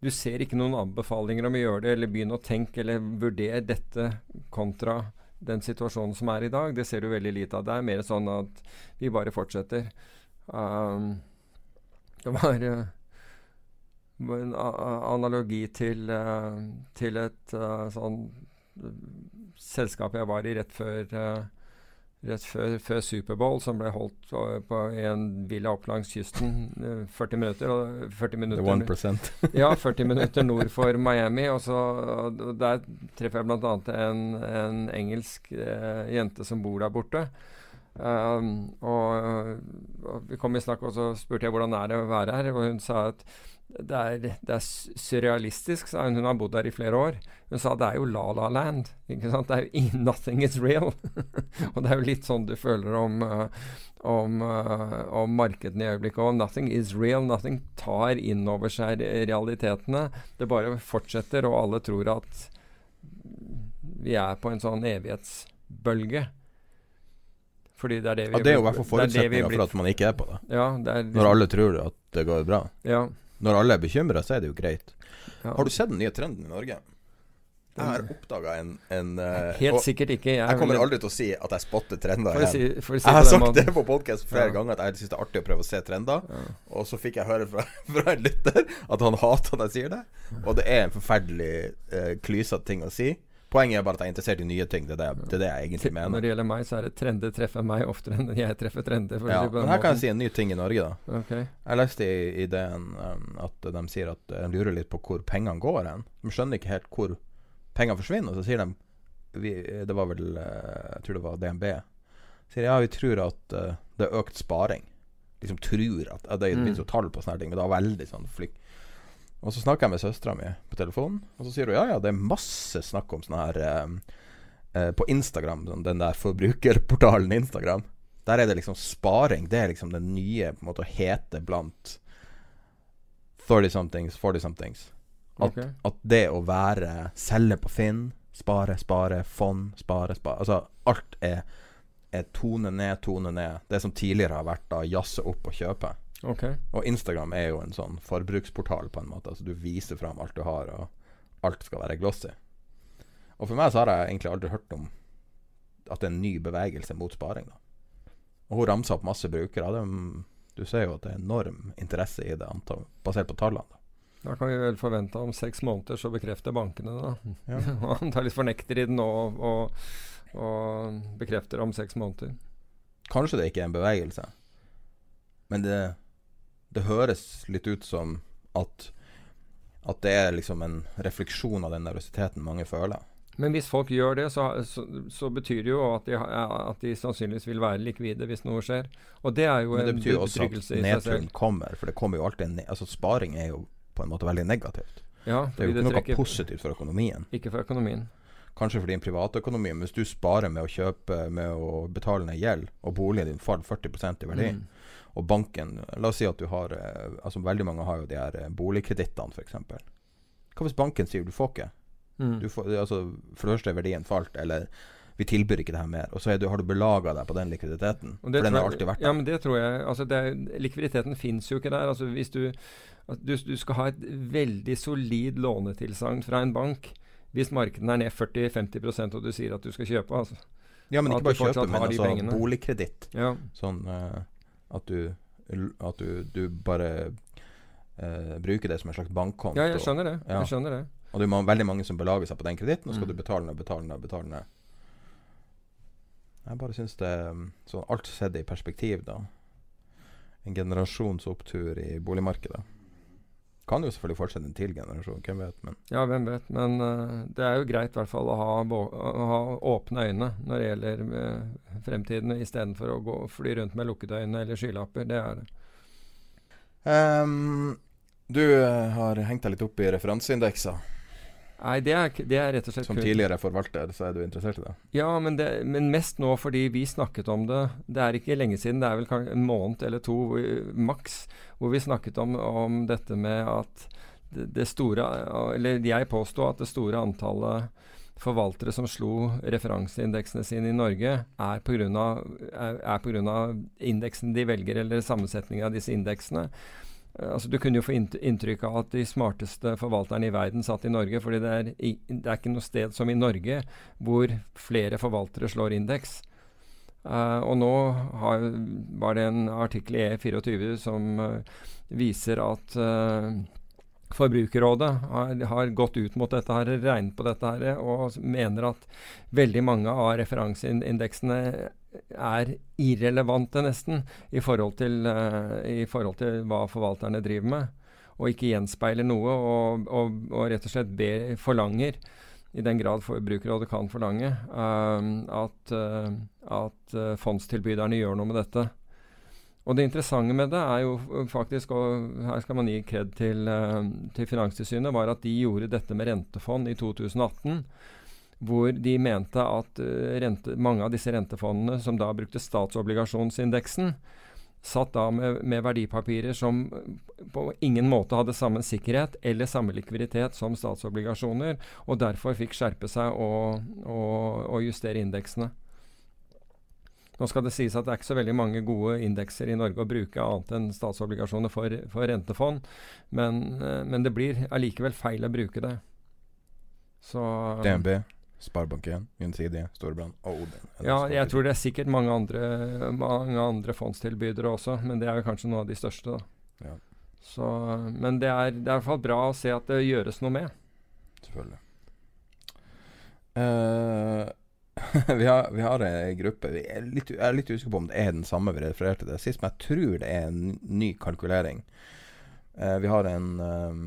du ser ikke noen anbefalinger om å gjøre det, eller begynne å tenke eller vurdere dette kontra den situasjonen som er i dag. Det ser du veldig lite av. Det er mer sånn at vi bare fortsetter. Um, det var uh, en analogi til, uh, til et uh, sånn selskap jeg var i rett før rett før, før Superbowl, som ble holdt på, på en villa opp langs kysten. eh, 40 minutter. Og 40 minutter ja, 40 minutter nord for Miami. Og, så, og der treffer jeg bl.a. En, en engelsk eh, jente som bor der borte. Um, og, og vi kom i snakk, og så spurte jeg hvordan er det å være her. Og hun sa at det er, det er surrealistisk, sa hun. Hun har bodd der i flere år. Hun sa det er jo La La Land. Ikke sant? Det er jo in- Nothing is real. og det er jo litt sånn du føler om, uh, om, uh, om markedene i øyeblikket. Og nothing is real. Nothing tar inn over seg realitetene. Det bare fortsetter, og alle tror at vi er på en sånn evighetsbølge. Fordi det er det vi Ja, det er jo i hvert fall forutsetninga for at man ikke er på det. Ja, det er Når alle tror at det går bra. ja, Når alle er bekymra, så er det jo greit. ja. Har du sett den nye trenden i Norge? Jeg har oppdaga en, en eh, Helt sikkert ikke. Jeg, Jeg kommer aldri til å si at jeg spotter trender igjen. si, si Jeg har sagt man... det på podkast flere Ja. ganger at jeg syns det er artig å prøve å se trender. Ja. Og så fikk jeg høre fra, fra en lytter at han hater at jeg sier det. Og det er en forferdelig uh, klysete ting å si. Poenget er bare at jeg er interessert i nye ting. Det er det, det, er det jeg egentlig mener. Når det gjelder meg, så er det trender treffer meg oftere enn jeg treffer trender. Ja, men her kan jeg si en ny ting i Norge, da. Okay. Jeg leste i ideen um, at de sier at de lurer litt på hvor pengene går hen. De skjønner ikke helt hvor pengene forsvinner. og Så sier de vi, Det var vel eh, Jeg tror det var DNB. Sier ja, vi tror at uh, det er økt sparing. Liksom tror at at Det finnes jo tall på sånne ting, men det var veldig sånn flikk. Og så snakker jeg med søstera mi på telefonen, og så sier hun ja, ja, det er masse snakk om sånn her eh, eh, På Instagram, sånn, den der forbrukerportalen Instagram. Der er det liksom sparing. Det er liksom det nye på en måte å hete blant 30-somethings, 40-somethings. At, okay. at det å være Selge på Finn, spare, spare, fond, spare, spare Altså alt er, er tone ned, tone ned. Det som tidligere har vært da jazze opp og kjøpe. Ok. Og Instagram er jo en sånn forbruksportal på en måte. Altså Du viser fram alt du har, og alt skal være glossy. Og for meg så har jeg egentlig aldri hørt om at det er en ny bevegelse mot sparing. da Og hun ramsa opp masse brukere. Det, du ser jo at det er enorm interesse i det, antall, basert på tallene. da Da kan vi vel forvente om seks måneder så bekrefter bankene det. da. Ja. Og Antakelig fornekter i den og, og, og bekrefter om seks måneder. Kanskje det ikke er en bevegelse, men det, det høres litt ut som at at det er liksom en refleksjon av den nervøsiteten mange føler. Men hvis folk gjør det, så, så, så betyr det jo at de, at de sannsynligvis vil være likvide hvis noe skjer. Og det er jo Men det betyr jo også at i nedturen kommer, for det kommer jo alltid en Altså sparing er jo på en måte veldig negativt. Ja, Det er jo ikke noe trekker- positivt for økonomien. Ikke for økonomien. Kanskje for din privatøkonomi, men hvis du sparer med å kjøpe med å betale ned gjeld, og boligen din faller 40 i verdi, Mm. Og banken La oss si at du har eh, Altså Veldig mange har jo de her eh, boligkredittene, f.eks. Hva hvis banken sier du får ikke? Mm. Du får, altså, for det første er verdien falt, eller vi tilbyr ikke det her mer. Og så du, har du belaga deg på den likviditeten. For den har alltid vært der. Ja, men det tror jeg altså det Likviditeten fins jo ikke der. Altså hvis du, du, du skal ha et veldig solid lånetilsagn fra en bank hvis markedene er ned 40-50% og du sier at du skal kjøpe. Altså. Ja, men ikke bare kjøpe, men altså boligkreditt. Ja. Sånn eh, at du At du, du bare uh, bruker det som en slags bankkonto. ja, jeg skjønner det. Ja. Jeg skjønner det. Og det er veldig mange som belager seg på den kreditten, og skal Mm. du betale ned, betale ned, betale ned. Jeg bare syns det Sånn Så alt sett i perspektiv, da. En generasjons opptur i boligmarkedet. Kan jo selvfølgelig fortsette en til generasjon, hvem vet, men Ja, hvem vet. Men uh, det er jo greit i hvert fall å ha, å ha åpne øyne når det gjelder uh, fremtiden, istedenfor å gå, fly rundt med lukkede øyne eller skylapper. Det er det. Um, Du uh, har hengt deg litt opp i referanseindekser. Nei, det er, det er rett og slett Som tidligere forvalter, så er du interessert i det? Ja, men, det, men mest nå fordi vi snakket om det. Det er ikke lenge siden, det er vel en måned eller to maks, hvor vi snakket om, om dette med at det, store Eller jeg påstod at det store antallet forvaltere som slo referanseindeksene sine i Norge, er pga. Indeksen de velger, eller sammensetningen av disse indeksene. Eh, Altså, du kunne jo få inntrykk av at de smarteste forvalterne i verden satt i Norge, fordi det er, i, det er ikke noe sted som i Norge hvor flere forvaltere slår indeks. Uh, og nå har, var det en artikkel i E24 som uh, viser at uh, Forbrukerrådet har, har gått ut mot dette, har regnet på dette her, og mener at veldig mange av referanseindeksene er irrelevante, nesten, i forhold, til, eh, i forhold til hva forvalterne driver med. Og ikke gjenspeiler noe, og, og, og rett og slett ber, forlanger, i den grad Forbrukerrådet kan forlange, uh, at, uh, at fondstilbyderne gjør noe med dette. Og det interessante med det er jo faktisk, og her skal man gi kred til, til Finanstilsynet, var at de gjorde dette med rentefond i 2018. Hvor de mente at eh, rente, mange av disse rentefondene, som da brukte statsobligasjonsindeksen, satt da med, med verdipapirer som eh, på ingen måte hadde samme sikkerhet eller samme likviditet som statsobligasjoner, og derfor fikk skjerpe seg og, og, og justere indeksene. Nå skal det sies at det er ikke så veldig mange gode indekser i Norge å bruke annet enn statsobligasjoner for, for rentefond, men, eh, men det blir allikevel feil å bruke det. Så DNB, Sparebank1, Gjensidige, Storebrand og Odin. Ja, jeg tror det er sikkert mange andre, mange andre fondstilbydere også, men det er jo kanskje noen av de største. da. Ja. Så, men det er, det er i hvert fall bra å se at det gjøres noe med. Selvfølgelig. Uh, vi, har, vi har ei gruppe vi er litt, Jeg er litt usikker på om det er den samme vi refererte til sist, men jeg tror det er en ny kalkulering. Uh, vi har en um,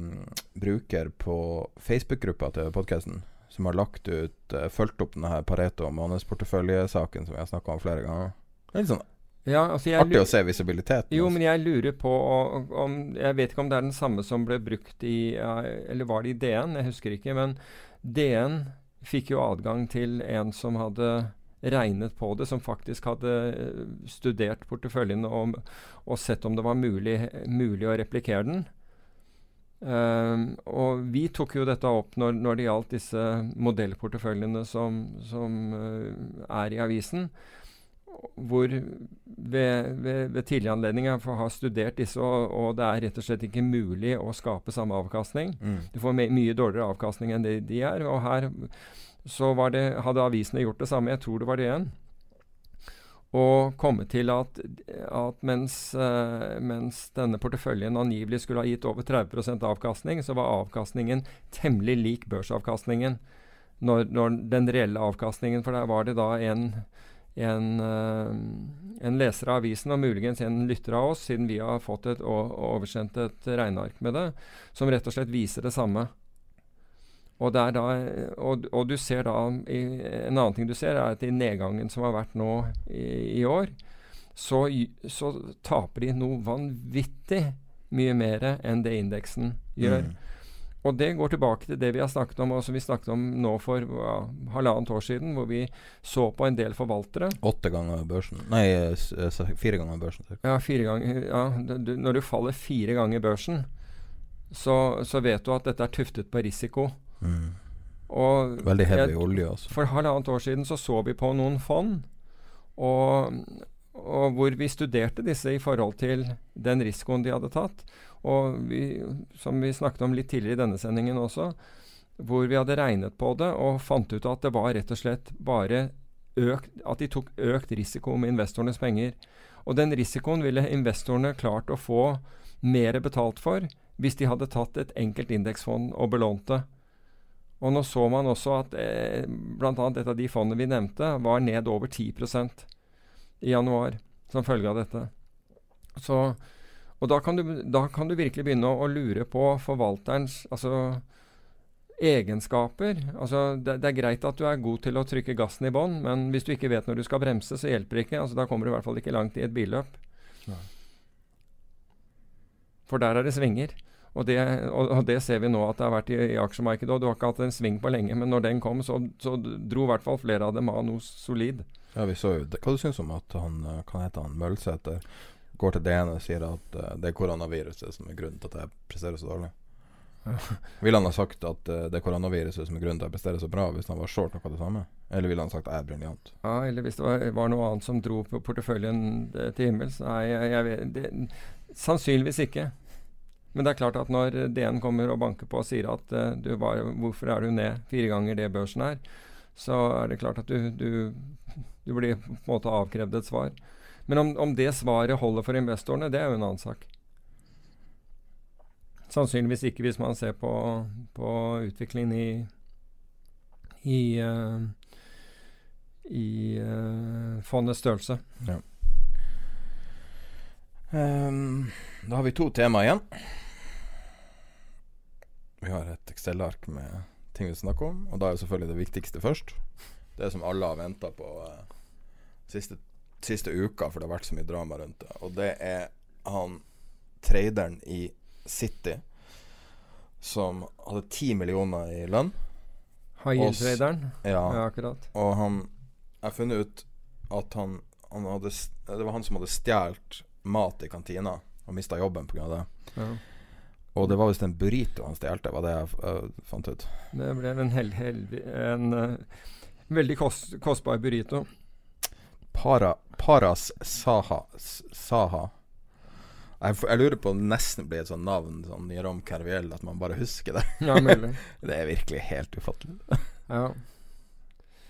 bruker på Facebook-gruppa til podkasten som har lagt ut uh, fulgt opp denne Pareto månedsporteføljesaken som vi har snakka om flere ganger. Det er litt sånn Ja, altså artig å se visibiliteten. Jo, altså. men jeg lurer på om, om Jeg vet ikke om det er den samme som ble brukt i Eller var det i DN? Jeg husker ikke. Men DN fikk jo adgang til en som hadde regnet på det, som faktisk hadde eh, studert porteføljen og, og sett om det var mulig, mulig å replikere den. Ehm, og vi tok jo dette opp når, når det gjaldt disse modellporteføljene som, som uh, er i avisen hvor ved, ved, ved tidligere anledninger jeg har studert disse, og, og det er rett og slett ikke mulig å skape samme avkastning. Mm. Du får my mye dårligere avkastning enn det de er. Og her så var det, hadde avisene gjort det samme, jeg tror det var det igjen. Og komme til at, at mens, eh, mens denne porteføljen angivelig skulle ha gitt over 30% avkastning, så var avkastningen temmelig lik børsavkastningen. Når, når den reelle avkastningen, for der var det da en en, eh, en leser av avisen, og muligens en lytter av oss, siden vi har fått et, og, oversendt et regneark med det, som rett og slett viser det samme. Og, da, og, og du ser da En annen ting du ser, er at i nedgangen som har vært nå i, i år, så, så taper de noe vanvittig mye mer enn det indeksen gjør. Mm. Og det går tilbake til det vi har snakket om, og som vi snakket om nå for ja, halvannet år siden, hvor vi så på en del forvaltere. Åtte ganger børsen Nei, fire ganger børsen. Ja, fire ganger, ja du, når du faller fire ganger børsen, så, så vet du at dette er tuftet på risiko. Mm. Og Veldig heavy olje, altså. For halvannet år siden så så vi på noen fond, og, og hvor vi studerte disse i forhold til den risikoen de hadde tatt. Og vi, som vi snakket om litt tidligere i denne sendingen også, hvor vi hadde regnet på det og fant ut at det var rett og slett bare økt At de tok økt risiko med investorenes penger. Og den risikoen ville investorene klart å få mer betalt for hvis de hadde tatt et enkelt indeksfond og belånt det. Og nå så man også at eh, bl.a. et av de fondene vi nevnte, var ned over 10% i januar som følge av dette. Så, og da kan, du, da kan du virkelig begynne å, å lure på forvalterens altså, egenskaper. Altså, det, det er greit at du er god til å trykke gassen i bånn, men hvis du ikke vet når du skal bremse, så hjelper det ikke. Altså, da kommer du i hvert fall ikke langt i et billøp. Nei. For der er det svinger. Og det, og, det, ser vi nå at det har vært i, i aksjemarkedet. og Du har ikke hatt en sving på lenge, men når den kom, så, så dro i hvert fall flere av dem av noe solid. Ja, vi så jo det. Hva du syns om at han kan hete han Mølsæter går til DN og sier at uh, det er koronaviruset som er grunnen til at jeg presterer så dårlig? ville han ha sagt at uh, det er koronaviruset som er grunnen til at jeg presterer så bra, hvis han var short noe av det samme? Eller ville han sagt at jeg er briljant? Ja, eller hvis det var, var, noe annet som dro på porteføljen eh, til himmels? Nei, jeg, jeg vet, det, sannsynligvis ikke. Men det er klart at når DN kommer og banker på og sier at uh, du var, hvorfor er du ned fire ganger det børsen er, så er det klart at du, du, du blir på en måte avkrevd et svar. Men om, om det svaret holder for investorene, det er jo en annen sak. Sannsynligvis ikke hvis man ser på, på utviklingen i i, uh, i uh, fondets størrelse. Ja. Um, da har vi to tema igjen. Vi har et Excel-ark med ting vi snakker om, og da er jo selvfølgelig det viktigste først. Det som alle har venta på uh, siste, siste uka, for det har vært så mye drama rundt det. Og det er han traderen i City som hadde ti millioner i lønn. High-traderen? Ja. ja, akkurat. Og han Jeg har funnet ut at han, han hadde, Det var han som hadde stjålet mat i kantina og mista jobben pga. det. Ja. Og det var visst en burrito han stjal, var det jeg uh, fant ut. Det ble en, hel, hel, en uh, veldig kost, kostbar burrito. Para, paras Saha, Saha jeg, jeg, lurer på om det nesten blir et sånt navn sånn Jerom Carviel, at man bare husker det. Ja, det er virkelig helt ufattelig. ja.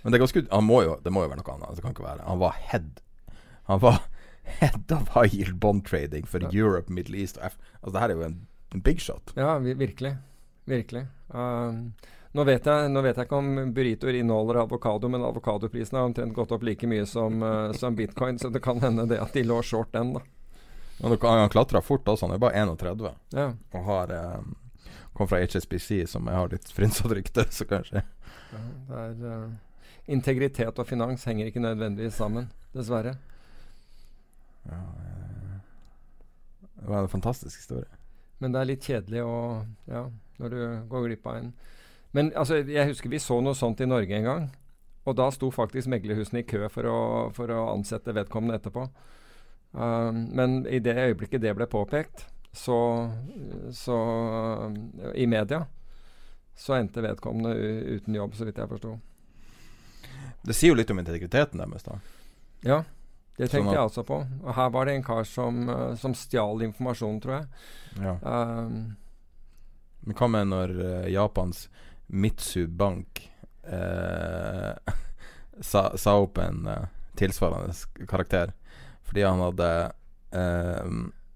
Men det, ganske, han må jo, det må jo være noe annet. Det kan ikke være Han var head Han var head of high yield bond trading for ja. Europe, Middle East og F Altså, det her er jo en big shot. Ja, virkelig. Virkelig. Uh, nå vet, jeg, nå vet, jeg, ikke om burritoer inneholder avokado, men avokadoprisene har omtrent gått opp like mye som, uh, som bitcoin, så det kan hende det at de lå short den, da. Men han klatra fort også, han er bare 31. Ja. Og har um, kom fra HSBC, som jeg har litt frynsete rykte, så kanskje ja, er, uh, Integritet og finans henger ikke nødvendigvis sammen, dessverre. Ja, det var en fantastisk historie. Men det er litt kjedelig å Ja, når du går glipp av en Men altså, jeg husker vi så noe sånt i Norge en gang. Og da sto faktisk meglerhusene i kø for å, for å ansette vedkommende etterpå. Um, men i det øyeblikket det ble påpekt, så, så um, I media så endte vedkommende uten jobb, så vidt jeg forsto. Det sier jo litt om integriteten deres, da. Ja, det tenkte sånn jeg altså på. Og her var det en kar som, uh, som stjal informasjon, tror jeg. Ja. Um, Men hva med når uh, Japans Mitsu Bank uh, sa, sa, opp en uh, tilsvarende karakter? Fordi han hadde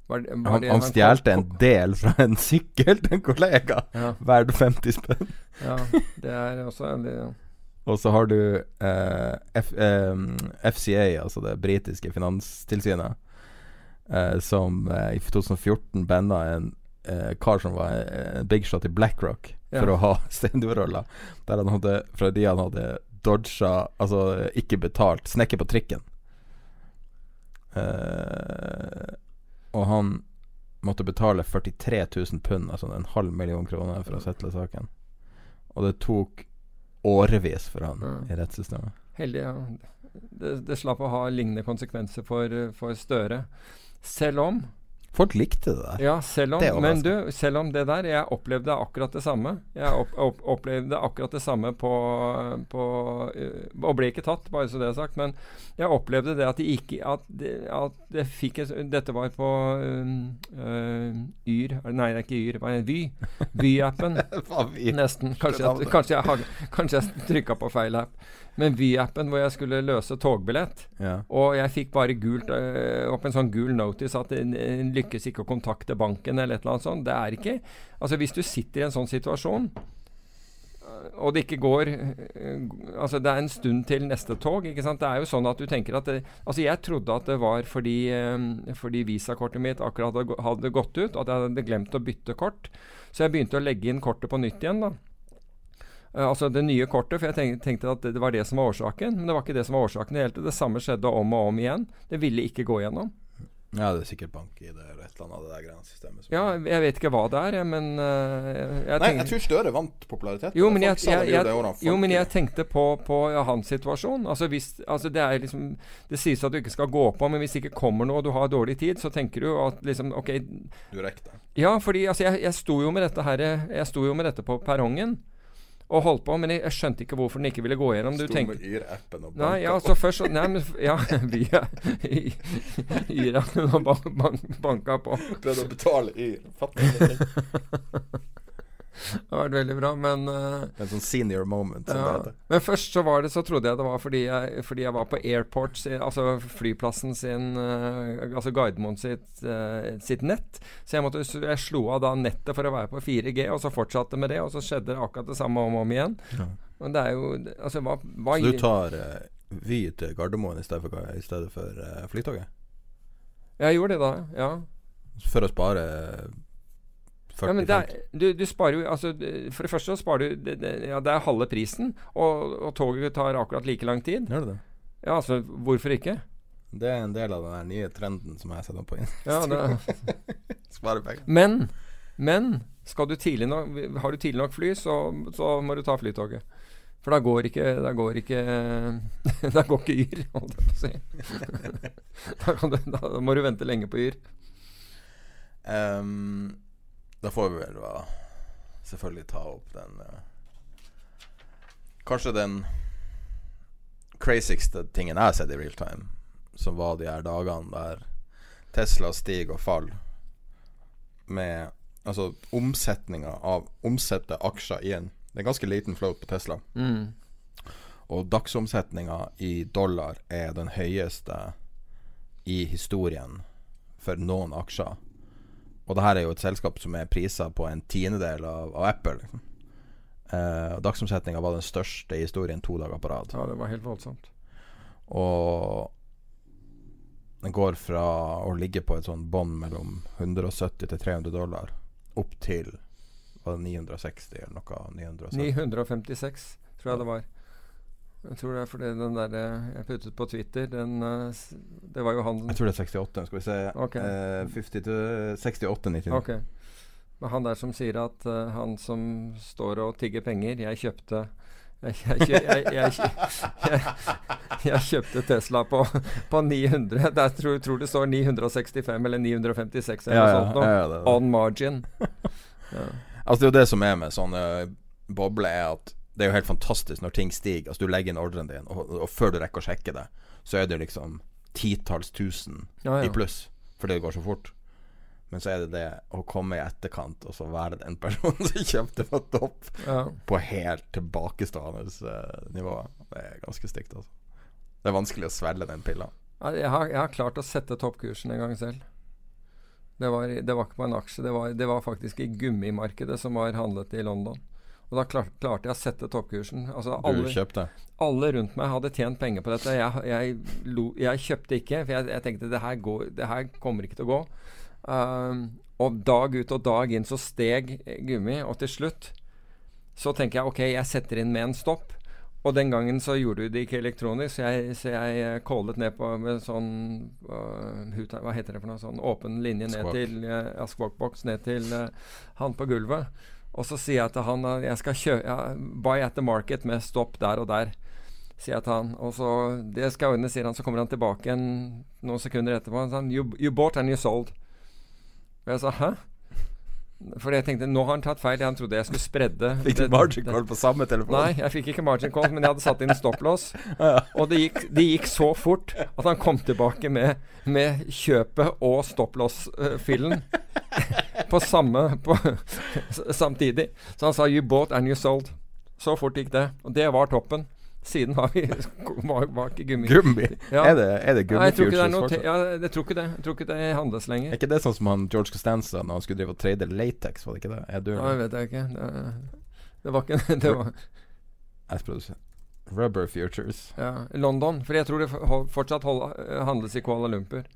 var det, var Han, han stjelte en del fra en sykkel til en kollega, ja. verdt 50 spenn. ja, det er også en ja. Og så har du eh, F, eh, FCA, altså det britiske finanstilsynet, eh, som uh, i 2014 banna en kar som var en big shot i BlackRock for å ha steindueroller. Der han hadde, fordi han hadde dodga, altså ikke betalt, snekker på trikken. Og han måtte betale 43 000 pund, altså en halv million kroner, for å settle saken. Og det tok årevis for han mm. i rettssystemet. Heldig, ja. Det, det, slapp å ha lignende konsekvenser for, for Støre. Selv om Folk likte det der. Ja, selv om, men du, selv om det der Jeg opplevde akkurat det samme. Jeg opp, opp, opplevde akkurat det samme på, på uh, Og ble ikke tatt, bare så det er sagt. Men jeg opplevde det at de ikke At, de, at det fikk et, Dette var på øh, Yr Nei, det er ikke Yr. det var det? Vy. Vy-appen. Nesten. Kanskje jeg, kanskje jeg, kanskje jeg trykka på feil app. Men Vy-appen hvor jeg skulle løse togbillett, ja. og jeg fikk bare gult øh, opp en sånn gul notice at en, en lykkes ikke å kontakte banken eller et eller annet sånt. Det er ikke Altså, hvis du sitter i en sånn situasjon eh, og det ikke går Altså, det er en stund til neste tog. ikke sant? Det er jo sånn at du tenker at det, Altså, jeg trodde at det var fordi, fordi visakortet mitt akkurat hadde gått ut, at jeg hadde glemt å bytte kort. Så jeg begynte å legge inn kortet på nytt igjen, da. Uh, altså det nye kortet, for jeg tenkte, at det, var det som var årsaken. Men det var ikke det som var årsaken. Det, det samme skjedde om og om igjen. Det ville ikke gå gjennom. Ja, det er sikkert bank i det, eller et eller annet av det der grensesystemet. Ja, jeg vet ikke hva det er, men eh, jeg, jeg Nei, jeg tror Støre vant popularitet. Jo, men jeg, jo, men jeg tenkte på, på ja, hans situasjon. Altså hvis, altså det liksom Det sies at du ikke skal gå på, men hvis det ikke kommer noe og du har dårlig tid, så tenker du at liksom OK. Du rekker det. Ja, fordi altså jeg, jeg sto jo med dette her Jeg sto jo med dette på perrongen og holdt på, men jeg, jeg skjønte ikke hvorfor den ikke ville gå gjennom. Du Sto tenker med Yr-appen og banka Nei, ja, så først Nei, men Ja, via Iraken og ban, ban, banka på. Prøvde å betale Yr. Fatter ingenting. Det har vært veldig bra, men uh, En sånn senior moment, som det heter. Men først så var det Så trodde jeg det var fordi jeg, fordi jeg var på airport, altså flyplassen sin uh, Altså Gardermoen sitt, uh, sitt nett. Så jeg, måtte, jeg slo av da nettet for å være på 4G, og så fortsatte med det. Og så skjedde det akkurat det samme om og om igjen. Ja. Men det er jo Altså, hva, hva Så du tar Vy til Gardermoen i stedet for, i stedet for Flytoget? Jeg gjorde det da, ja. For å spare 40 ja men det er, du, du sparer jo altså, For det første så sparer du det, det, Ja, det er halve prisen, og, og toget tar akkurat like lang tid. Gjør det det? Ja, altså, hvorfor ikke? Det er en del av den der nye trenden som jeg setter på inn. Ja, det Spare penger. Men, men skal du tidlig nok, har du tidlig nok fly, så, så må du ta flytoget. For da går ikke Da går ikke Da går ikke Yr, holdt jeg på å si. Da, du, da må du vente lenge på Yr. Ehm, da får vi vel da selvfølgelig ta opp den eh, Kanskje den crazigste tingen jeg har sett i real time, som var de her dagene der Tesla stiger og faller med Altså omsetninga av omsette aksjer i en Det er en ganske liten float på Tesla. Mm. Og dagsomsetninga i dollar er den høyeste i historien for noen aksjer. Og det her er jo et selskap som er prisa på en tiendedel av, av Apple. Liksom. Eh, dagsomsetninga var den største i historien to dager på rad. Ja, det var helt voldsomt. Og den går fra å ligge på et sånn bånd mellom 170 til 300 dollar opp til var det 960 eller noe? 970. 956, tror jeg det var. Jeg tror det er fordi den der eh, jeg puttet på Twitter, den eh, Det var jo han Jeg tror det er 68. Skal vi se. okay. Eh, 50 til 68,99. Ok. Men han der som sier at uh, han som står og tigger penger Jeg kjøpte jeg, jeg, jeg, jeg, jeg, jeg kjøpte Tesla på, på 900. Der tror, tror det står 965 eller 956 eller Ja, noe sånt. nå. ja, ja. On margin. Altså Det er jo det som er med sånne bobler, er at det er jo helt fantastisk når ting stiger. Altså Du legger inn ordren din, og, og før du rekker å sjekke det, så er det liksom titalls tusen Ja, ja. i pluss fordi det går så fort. Men så er det det å komme i etterkant og så være den personen som kjøpte på topp, Ja. på helt tilbakestående eh, nivå. Det er ganske stygt, altså. Det er vanskelig å svelge den pilla. Jeg har, jeg har klart å sette toppkursen en gang selv. Det var, det var ikke på en aksje, det var, det var faktisk i gummimarkedet som var handlet i London. Og da klar, klarte jeg å sette toppkursen. Altså alle, alle rundt meg hadde tjent penger på dette. Jeg, jeg, lo, jeg kjøpte ikke, for jeg, jeg tenkte det her, går, det her kommer ikke til å gå. Um, og dag ut og dag inn så steg gummi, og til slutt så tenker jeg ok, jeg setter inn med en stopp. Og den gangen så gjorde du det ikke elektronisk, så jeg, så jeg eh, callet ned på med sånn uh, Hva heter det for noe? Sånn åpen linje ned Squawk. til uh, ja, Squawkbox ned til uh, han på gulvet. Og så sier jeg til han jeg skal kjøpe ja, Buy at the market med stopp der og der. Sier jeg til han. Og så Det skal jeg ordne, sier han. Så kommer han tilbake en, noen sekunder etterpå. Han sa you, you bought and you sold. Og jeg sa hæ? Fordi jeg tenkte nå har han tatt feil. Han trodde jeg skulle spredde Fikk du margin call på samme telefon? Nei, jeg fikk ikke margin call, men jeg hadde satt inn stopplås. Og det gikk, det gikk så fort at han kom tilbake med, med kjøpet og stopplås-filen på samme på, samtidig. Så han sa 'you bought and you sold'. Så fort gikk det. Og det var toppen. Siden har vi var, var ikke gummi. Gummi? Ja. Er det, er det Nei, jeg tror ikke det noe ja, jeg tror ikke det. Jeg tror ikke det handles lenger. Er ikke det sånn som han George Costanza når han skulle drive og trade latex, var det ikke det? Er du Ja, jeg vet jeg ikke. Det, det var ikke Det var? Rubber Futures. Ja, London. For jeg tror det fortsatt hold, handles i Kuala Lumpur.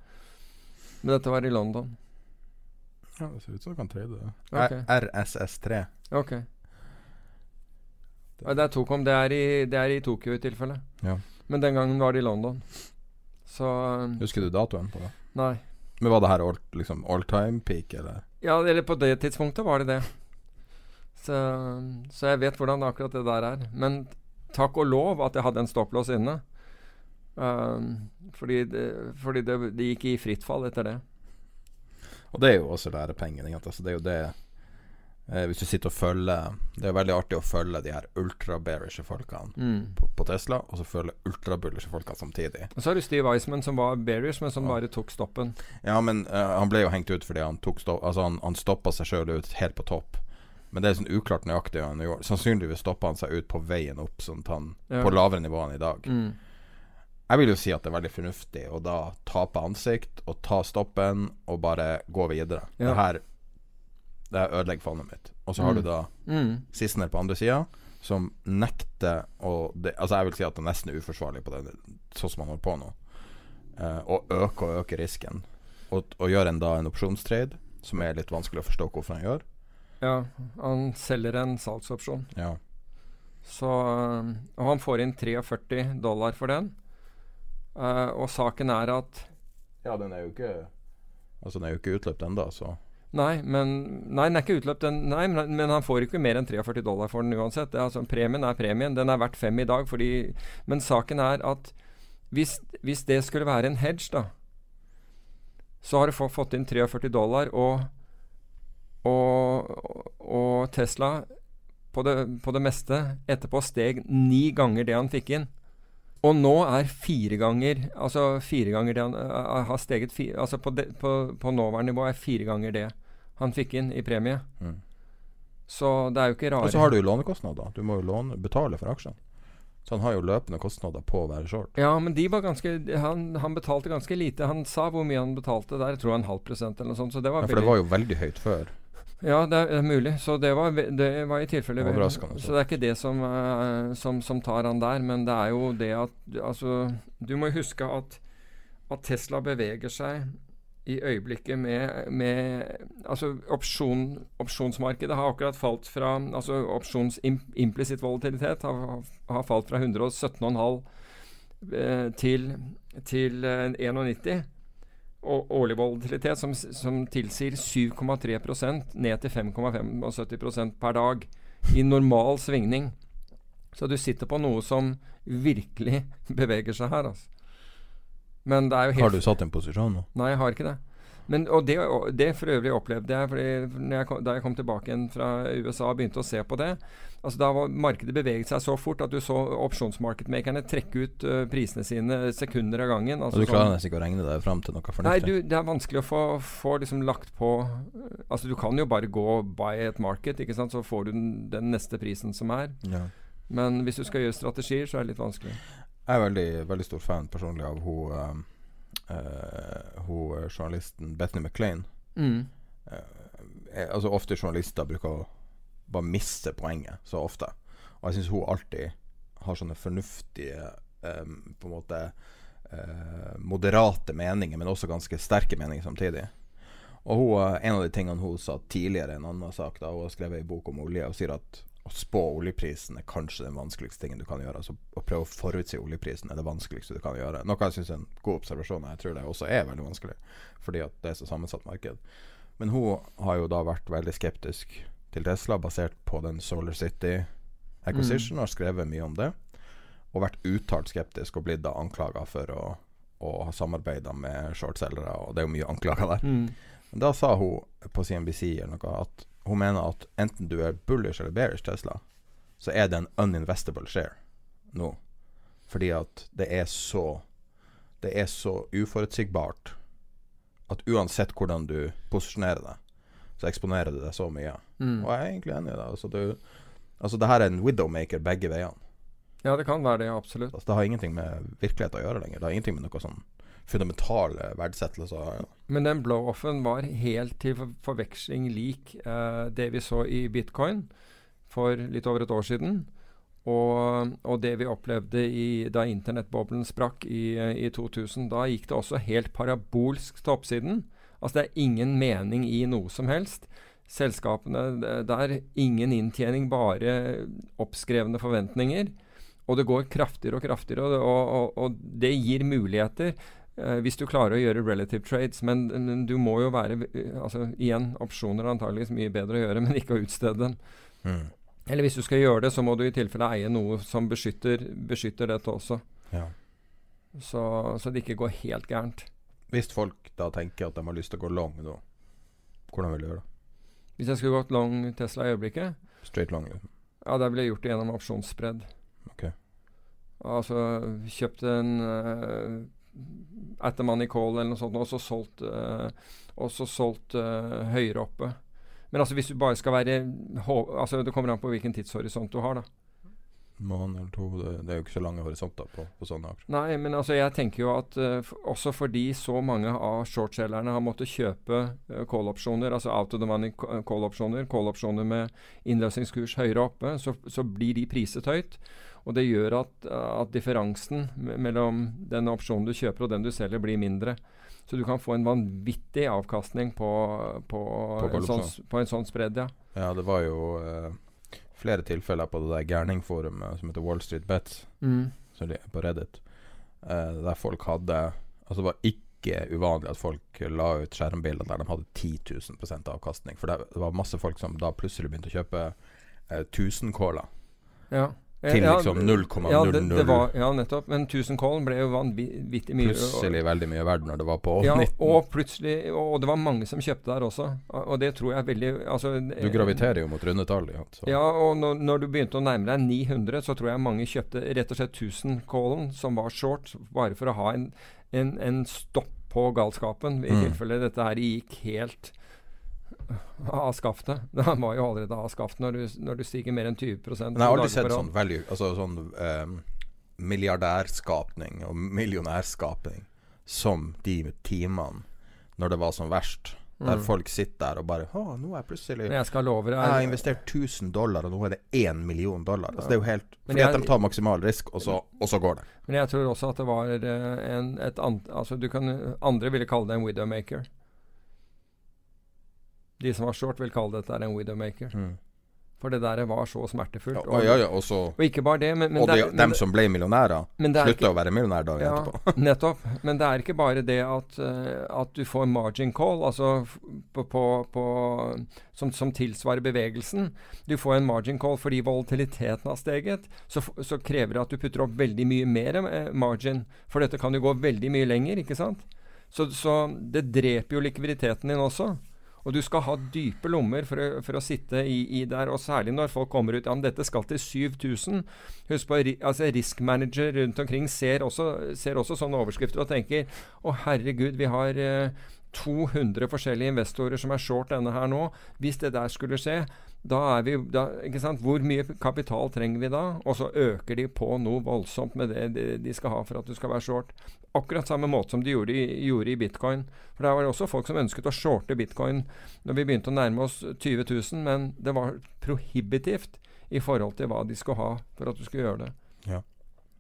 Men dette var i London. Ja, det ser ut som du kan trade det. Okay. RSS3. Ok. Ja, det er Tokom. Det er i, det er i Tokyo i tilfelle. Ja. Men den gangen var det i London. Så um, Husker du datoen på det? Nei. Men var det her all, liksom all time peak, eller? Ja, eller på det tidspunktet var det det. Så, så jeg vet hvordan akkurat det der er. Men takk og lov at jeg hadde en stopplås inne. Um, fordi det, fordi det, det gikk i fritt fall etter det. Og det er jo også lærepengene. Altså, det er jo det eh, Hvis du sitter og følger Det er veldig artig å følge de her ultra-bearishe folkene Mm. på, på Tesla, og så følge ultra-bullishe folkene samtidig. Og så har du Steve Eisman som var bearish, men som Ja. bare tok stoppen. Ja, men eh, han ble jo hengt ut fordi han tok stopp Altså han, han stoppa seg sjøl ut helt på topp. Men det er sånn uklart nøyaktig hva han gjorde. Sannsynligvis stoppa han seg ut på veien opp, sånn at han Ja. på lavere nivå enn i dag. Mm. Jeg vil jo si at det er veldig fornuftig å da tape ansikt og ta stoppen og bare gå videre. Ja. Det her Det ødelegger fondet mitt. Og så har Mm. du da Mm. Sissener på andre sida som nekter å det, Altså jeg vil si at det er nesten uforsvarlig på det sånn som han holder på nå. Eh, å øke og øke risken. Og, og gjøre en da en opsjonstrade, som er litt vanskelig å forstå hvorfor han gjør. Ja, han selger en salgsopsjon. Ja. Så, øh, og han får inn 43 dollar for den. Uh, og saken er at ja, den er jo ikke Altså den er jo ikke utløpt ennå, så Nei, men Nei, den er ikke utløpt, den. Nei, men, men han får ikke mer enn 43 dollar for den uansett. Er, altså, premien er premien. Den er verdt fem i dag, fordi Men saken er at hvis, hvis det skulle være en hedge, da, så har du få- fått inn 43 dollar, og, og, og Tesla på det, på det meste etterpå steg ni ganger det han fikk inn. Og nå er fire ganger Altså fire ganger det han øh, har steget fire, Altså på, de, på, på nåværende nivå er fire ganger det han fikk inn i premie. Mm. Så det er jo ikke rare Og så har du jo lånekostnader. Du må jo låne, betale for aksjene. Så han har jo løpende kostnader på å være short. Ja, men de var ganske han, han betalte ganske lite. Han sa hvor mye han betalte der. Jeg tror en halv prosent eller noe sånt. Så det var Ja, for det var jo veldig høyt før. Ja, det er, det er mulig. Så det var, det var i tilfelle ve- Overraskende, så. Det er ikke det som, uh, som, som tar han der, men det er jo det at Altså, du må huske at, at Tesla beveger seg i øyeblikket med, med Altså, opsjon, opsjonsmarkedet har akkurat falt fra Altså, opsjonsimplisitt volatilitet har, har falt fra 117,5 uh, til, til uh, 91 og årlig volatilitet som, som tilsier 7,3% ned til 5,75% per dag i normal svingning. Så du sitter på noe som virkelig beveger seg her. Altså. Men det er jo helt Har du satt en posisjon nå? Nei, jeg har ikke det. Men, og det, det for øvrig opplevde jeg fordi jeg kom, da jeg kom tilbake igjen fra USA og begynte å se på det. altså Da var markedet beveget seg så fort at du så opsjonsmarkedmakerne trekke ut uh, prisene sine sekunder av gangen. Og Altså du klarer sånn- nesten ikke å regne deg fram til noe Nei, du, det er vanskelig å få, få liksom lagt på Altså Du kan jo bare gå buy et market, ikke sant? så får du den, den neste prisen som er. ja. Men hvis du skal gjøre strategier, så er det litt vanskelig. Jeg er veldig, veldig stor fan personlig av hun, eh, hun eh, journalisten Bethany McLean. Mm. Eh, altså Ofte journalister bruker å bare miste poenget så ofte. Og jeg syns hun alltid har sånne fornuftige um, På en måte uh, moderate meninger, men også ganske sterke meninger samtidig. Og hun, En av de tingene hun sa tidligere i en annen sak, da hun har skrevet ei bok om olje, og sier at å spå oljeprisen er kanskje den vanskeligste tingen du kan gjøre. Altså Å prøve å forutsi oljeprisen er det vanskeligste du kan gjøre. Noe jeg syns er en god observasjon. og Jeg tror det også er veldig vanskelig, fordi at det er så sammensatt marked. Men hun har jo da vært veldig skeptisk til Tesla, basert på den Solar City Acquisition, og har skrevet mye om det. Og vært uttalt skeptisk og blitt da anklaga for å, å ha samarbeida med shortselgere, og det er jo mye anklager der. Mm. Men da sa hun på CNBC eller noe at hun mener at enten du er bullish eller bearish Tesla, så er det en uninvestable share nå. Fordi at det er så Det er så uforutsigbart at uansett hvordan du posisjonerer deg, så eksponerer du deg så mye. Mm. Og jeg er egentlig enig i det. Altså, du, altså det her er en widowmaker begge veiene. Ja, det kan være det, absolutt. Altså, det har ingenting med virkeligheten å gjøre lenger. Det har ingenting med noe sånn fundamentale verdsettelser Ja. Men den blow-offen var helt til forveksling lik eh, det vi så i bitcoin for litt over et år siden. Og, og det vi opplevde i, da internettboblen sprakk i, i 2000. Da gikk det også helt parabolsk til oppsiden. Altså det er ingen mening i noe som helst. Selskapene eh, der, ingen inntjening, bare oppskrevne forventninger. Og det går kraftigere og kraftigere, og, og, og det gir muligheter. Eh, hvis du klarer å gjøre relative trades. Men, men du må jo være eh, altså Igjen, opsjoner er antageligvis mye bedre å gjøre, men ikke å utstede dem. Mm. Eller hvis du skal gjøre det, så må du i tilfelle eie noe som beskytter, beskytter dette også. Ja. Så, så det ikke går helt gærent. Hvis folk da tenker at de har lyst til å gå long nå, hvordan vil du gjøre det? Hvis jeg skulle gått long Tesla i øyeblikket, Straight long? Liksom. ja, det ville jeg gjort det gjennom opsjonsspredd. Ok. Altså kjøpt en uh, at the money call eller noe sånt, og så solgt, uh, og solgt uh, høyere oppe. Men altså hvis du bare skal være altså Det kommer an på hvilken tidshorisont du har, da. Måned eller to, det, det er jo ikke så lange horisonter på, på sånne aksjer. Nei, men altså jeg tenker jo at uh, også fordi så mange av shortselgerne har måttet kjøpe uh, call-opsjoner, altså out of the money call-opsjoner, call-opsjoner med innløsningskurs høyere oppe, så, så blir de priset høyt. Og det gjør at, at differansen mellom den opsjonen du kjøper og den du selger, blir mindre. Så du kan få en vanvittig avkastning på, på, en, sånn, på en sånn spredd, ja. Ja, det var jo eh, flere tilfeller på det der gærningforumet som heter Wall Street Bets, mm. på Reddit, eh, der folk hadde Altså det var ikke uvanlig at folk la ut skjermbilder der de hadde 10 000 avkastning. For det, det var masse folk som da plutselig begynte å kjøpe eh, 1000-caller ja. Til Ja, liksom Ja, det, det 0,00. var, ja, nettopp. Men 1000 callen ble jo vanvittig mye. og- Plutselig veldig mye verdt når det var på Ja, 19. og plutselig Og det var mange som kjøpte der også. Og det tror jeg veldig altså, Du graviterer jo mot rundetall. Ja. Ja, og når, når du begynte å nærme deg 900, så tror jeg mange kjøpte rett og slett 1000-callen, som var short, bare for å ha en, en, en stopp på galskapen. I Mm. tilfelle dette her gikk helt av skaftet. Det var jo allerede av skaftet når du, når du stiger mer enn 20 Men jeg har aldri sett sånn value Altså sånn eh, milliardærskapning og millionærskapning som de timene når det var som verst. Der Mm. folk sitter der og bare Å, nå er jeg plutselig jeg deg Jeg har investert 1000 dollar, og nå er det 1 million dollar. Altså, det er jo helt Fordi Fordi at de tar maksimal risk, og så, og så går det. Men jeg tror også at det var eh, en, et annet Altså, du kan Andre ville kalle det en widowmaker. De som var short, vil kalle dette en widowmaker. For det der var så smertefullt. Ja, og, ja, ja, og så og ikke bare det, men, men Og det de, er- men dem som ble millionærer, er slutta å være millionær dagen etterpå. nettopp. Men det er ikke bare det at, eh, at du får margin call, altså på, på, på, som, som tilsvarer bevegelsen. Du får en margin call fordi volatiliteten har steget. Så, så krever det at du putter opp veldig mye mer eh, margin. For dette kan jo gå veldig mye lenger, ikke sant? Så, så det dreper jo likviditeten din også. Og du skal ha dype lommer for å, for å sitte i, i der, og særlig når folk kommer ut Ja, men dette skal til 7000. Husk på, altså Risk manager rundt omkring ser også, ser også sånne overskrifter og tenker Å, herregud, vi har eh, 200 forskjellige investorer som er short denne her nå. Hvis det der skulle skje, vi da, ikke sant? Hvor mye kapital trenger vi da? Og så øker de på noe voldsomt med det de, skal ha for at du skal være short. Akkurat samme måte som de gjorde i, gjorde i bitcoin. For der var det også folk som ønsket å shorte bitcoin når vi begynte å nærme oss 20 000, men det var prohibitivt i forhold til hva de skulle ha for at du skulle gjøre det.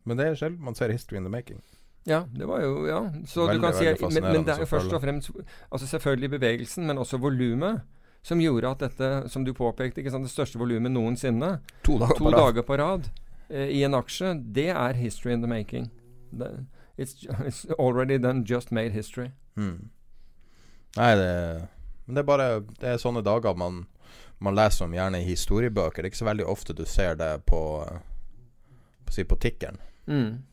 Men det er sjelden man ser history in the making. Ja, det var jo Ja. Så Veldig, du kan si men, men det er jo først og fremst altså selvfølgelig bevegelsen, men også volumet, som gjorde at dette, som du påpekte, ikke sant, det største volumet noensinne, To dager to på rad. dager på rad eh, i en aksje, det er history in the making. It's, it's already done, just made history. Mm. Nei, det Men det er bare Det er sånne dager man, man leser om gjerne i historiebøker. Det er ikke så veldig ofte du ser det på På, si på tikkeren. Mm.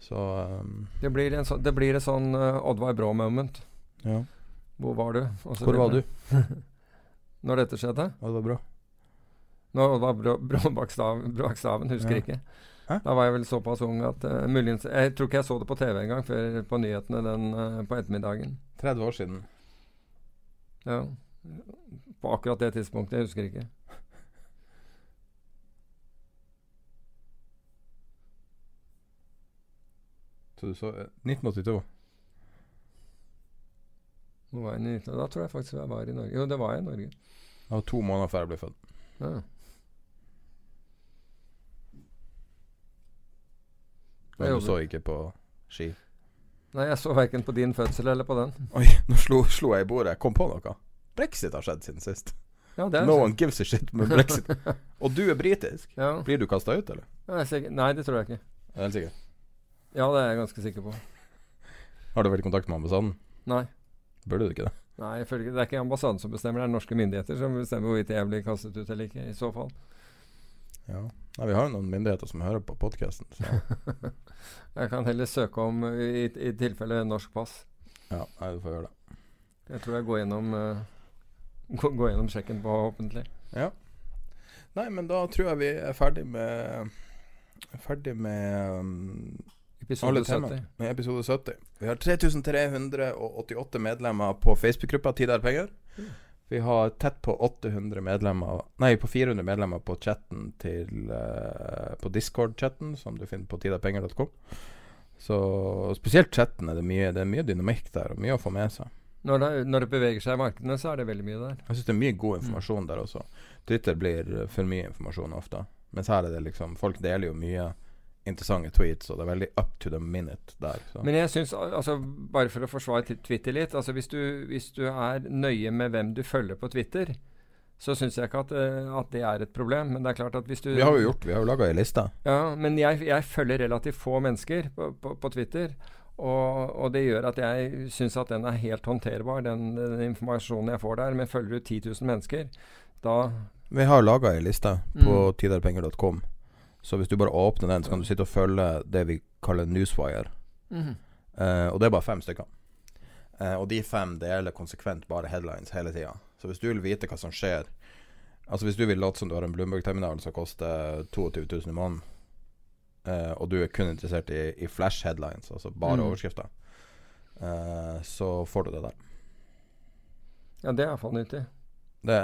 Så um, Det, blir en så, det blir et sånn uh, Oddvar Brå-moment. ja. Hvor var du? Også Hvor var du? Når dette skjedde? Og det var bra. Når Oddvar Brå, Brå bak stav- bak staven, husker Ja. ikke. Hæ? Da var jeg vel såpass ung at uh, muligens Jeg tror ikke jeg så det på TV engang før på nyhetene den uh, på ettermiddagen. 30 år siden. Ja. På akkurat det tidspunktet. Jeg husker ikke. Så du så uh, 1982. Hvor var jeg i 19? Da tror jeg faktisk jeg var i Norge. Jo, det var jeg i Norge. Det var to måneder før jeg ble født. Ja. Men du så ikke på ski. Nei, jeg så verken på din fødsel eller på den. Oi, nå slo, slo jeg i bordet. Jeg kom på noe. Brexit har skjedd siden sist. Ja, No one gives a shit med brexit. Og du er britisk. Ja. Blir du kasta ut, eller? Er Nei, det tror jeg ikke. Er er helt sikker. Ja, det er jeg ganske sikker på. Har du vært i kontakt med ambassaden? Nei. Burde du ikke det? Nei, Det er ikke ambassaden som bestemmer, det er norske myndigheter som bestemmer hvorvidt jeg blir kastet ut eller ikke. i så fall. Ja. Nei, vi har jo noen myndigheter som hører på podkasten. jeg kan heller søke om, i, i tilfelle, norsk pass. Ja, nei, du får gjøre det. Jeg tror jeg går gjennom, uh, gå, går gjennom sjekken på offentlig. Ja. Nei, men da tror jeg vi er ferdig med Ferdig med um, Episode 70. Med episode 70. Vi har 3388 medlemmer på Facebook-gruppa Tid er penger. Mm. Vi har tett på 800 medlemmer Nei, på 400 medlemmer på chatten til uh, På Discord-chatten, som du finner på tidapenger.com. Så spesielt chatten er det mye Det er mye dynamikk der, og mye å få med seg. Når det, når det beveger seg i markedene, så er det veldig mye der. Jeg syns det er mye god informasjon mm. der også. Twitter blir for mye informasjon ofte. Mens her er det liksom Folk deler jo mye interessante tweets, og det er veldig up to the minute der. Så. Men jeg syns, altså, bare for å forsvare Twitter litt altså hvis du, hvis du er nøye med hvem du følger på Twitter, så syns jeg ikke at, uh, at, det er et problem. Men det er klart at hvis du Vi har jo gjort, vi har jo laga ei liste. Ja, men jeg, jeg, følger relativt få mennesker på, på, på Twitter. Og, og, det gjør at jeg syns at den er helt håndterbar, den, den, informasjonen jeg får der. Men følger du 10 000 mennesker, da vi har laga ei liste på mm. tiderpenger.com. Så hvis du bare åpner den, så kan du sitte og følge det vi kaller newswire. Mm. Uh, og det er bare fem stykker. Uh, og de fem deler konsekvent bare headlines hele tida. Så hvis du vil vite hva som skjer Altså Hvis du vil late som du har en Bloomberg-terminal som koster 22 000 i måneden, uh, og du er kun interessert i, i flash headlines, altså bare mm. overskrifter, så får du det der. Ja, det er iallfall nyttig. Det,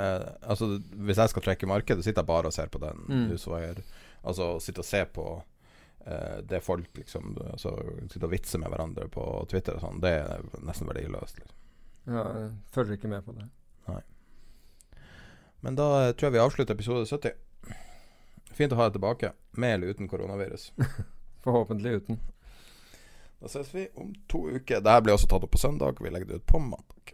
altså, hvis jeg skal trekke markedet, sitter jeg bare og ser på den. Mm. Huswire. Altså sitte og se på uh, det folk liksom altså, Sitte og vitse med hverandre på Twitter og sånn, det er nesten verdiløst. Liksom. Ja, jeg følger ikke med på det. Nei. Men da uh, tror jeg vi avslutter episode 70. Fint å ha deg tilbake, med eller uten koronavirus. Forhåpentlig uten. Da ses vi om to uker. Dette blir også tatt opp på søndag. Vi legger det ut på mandag.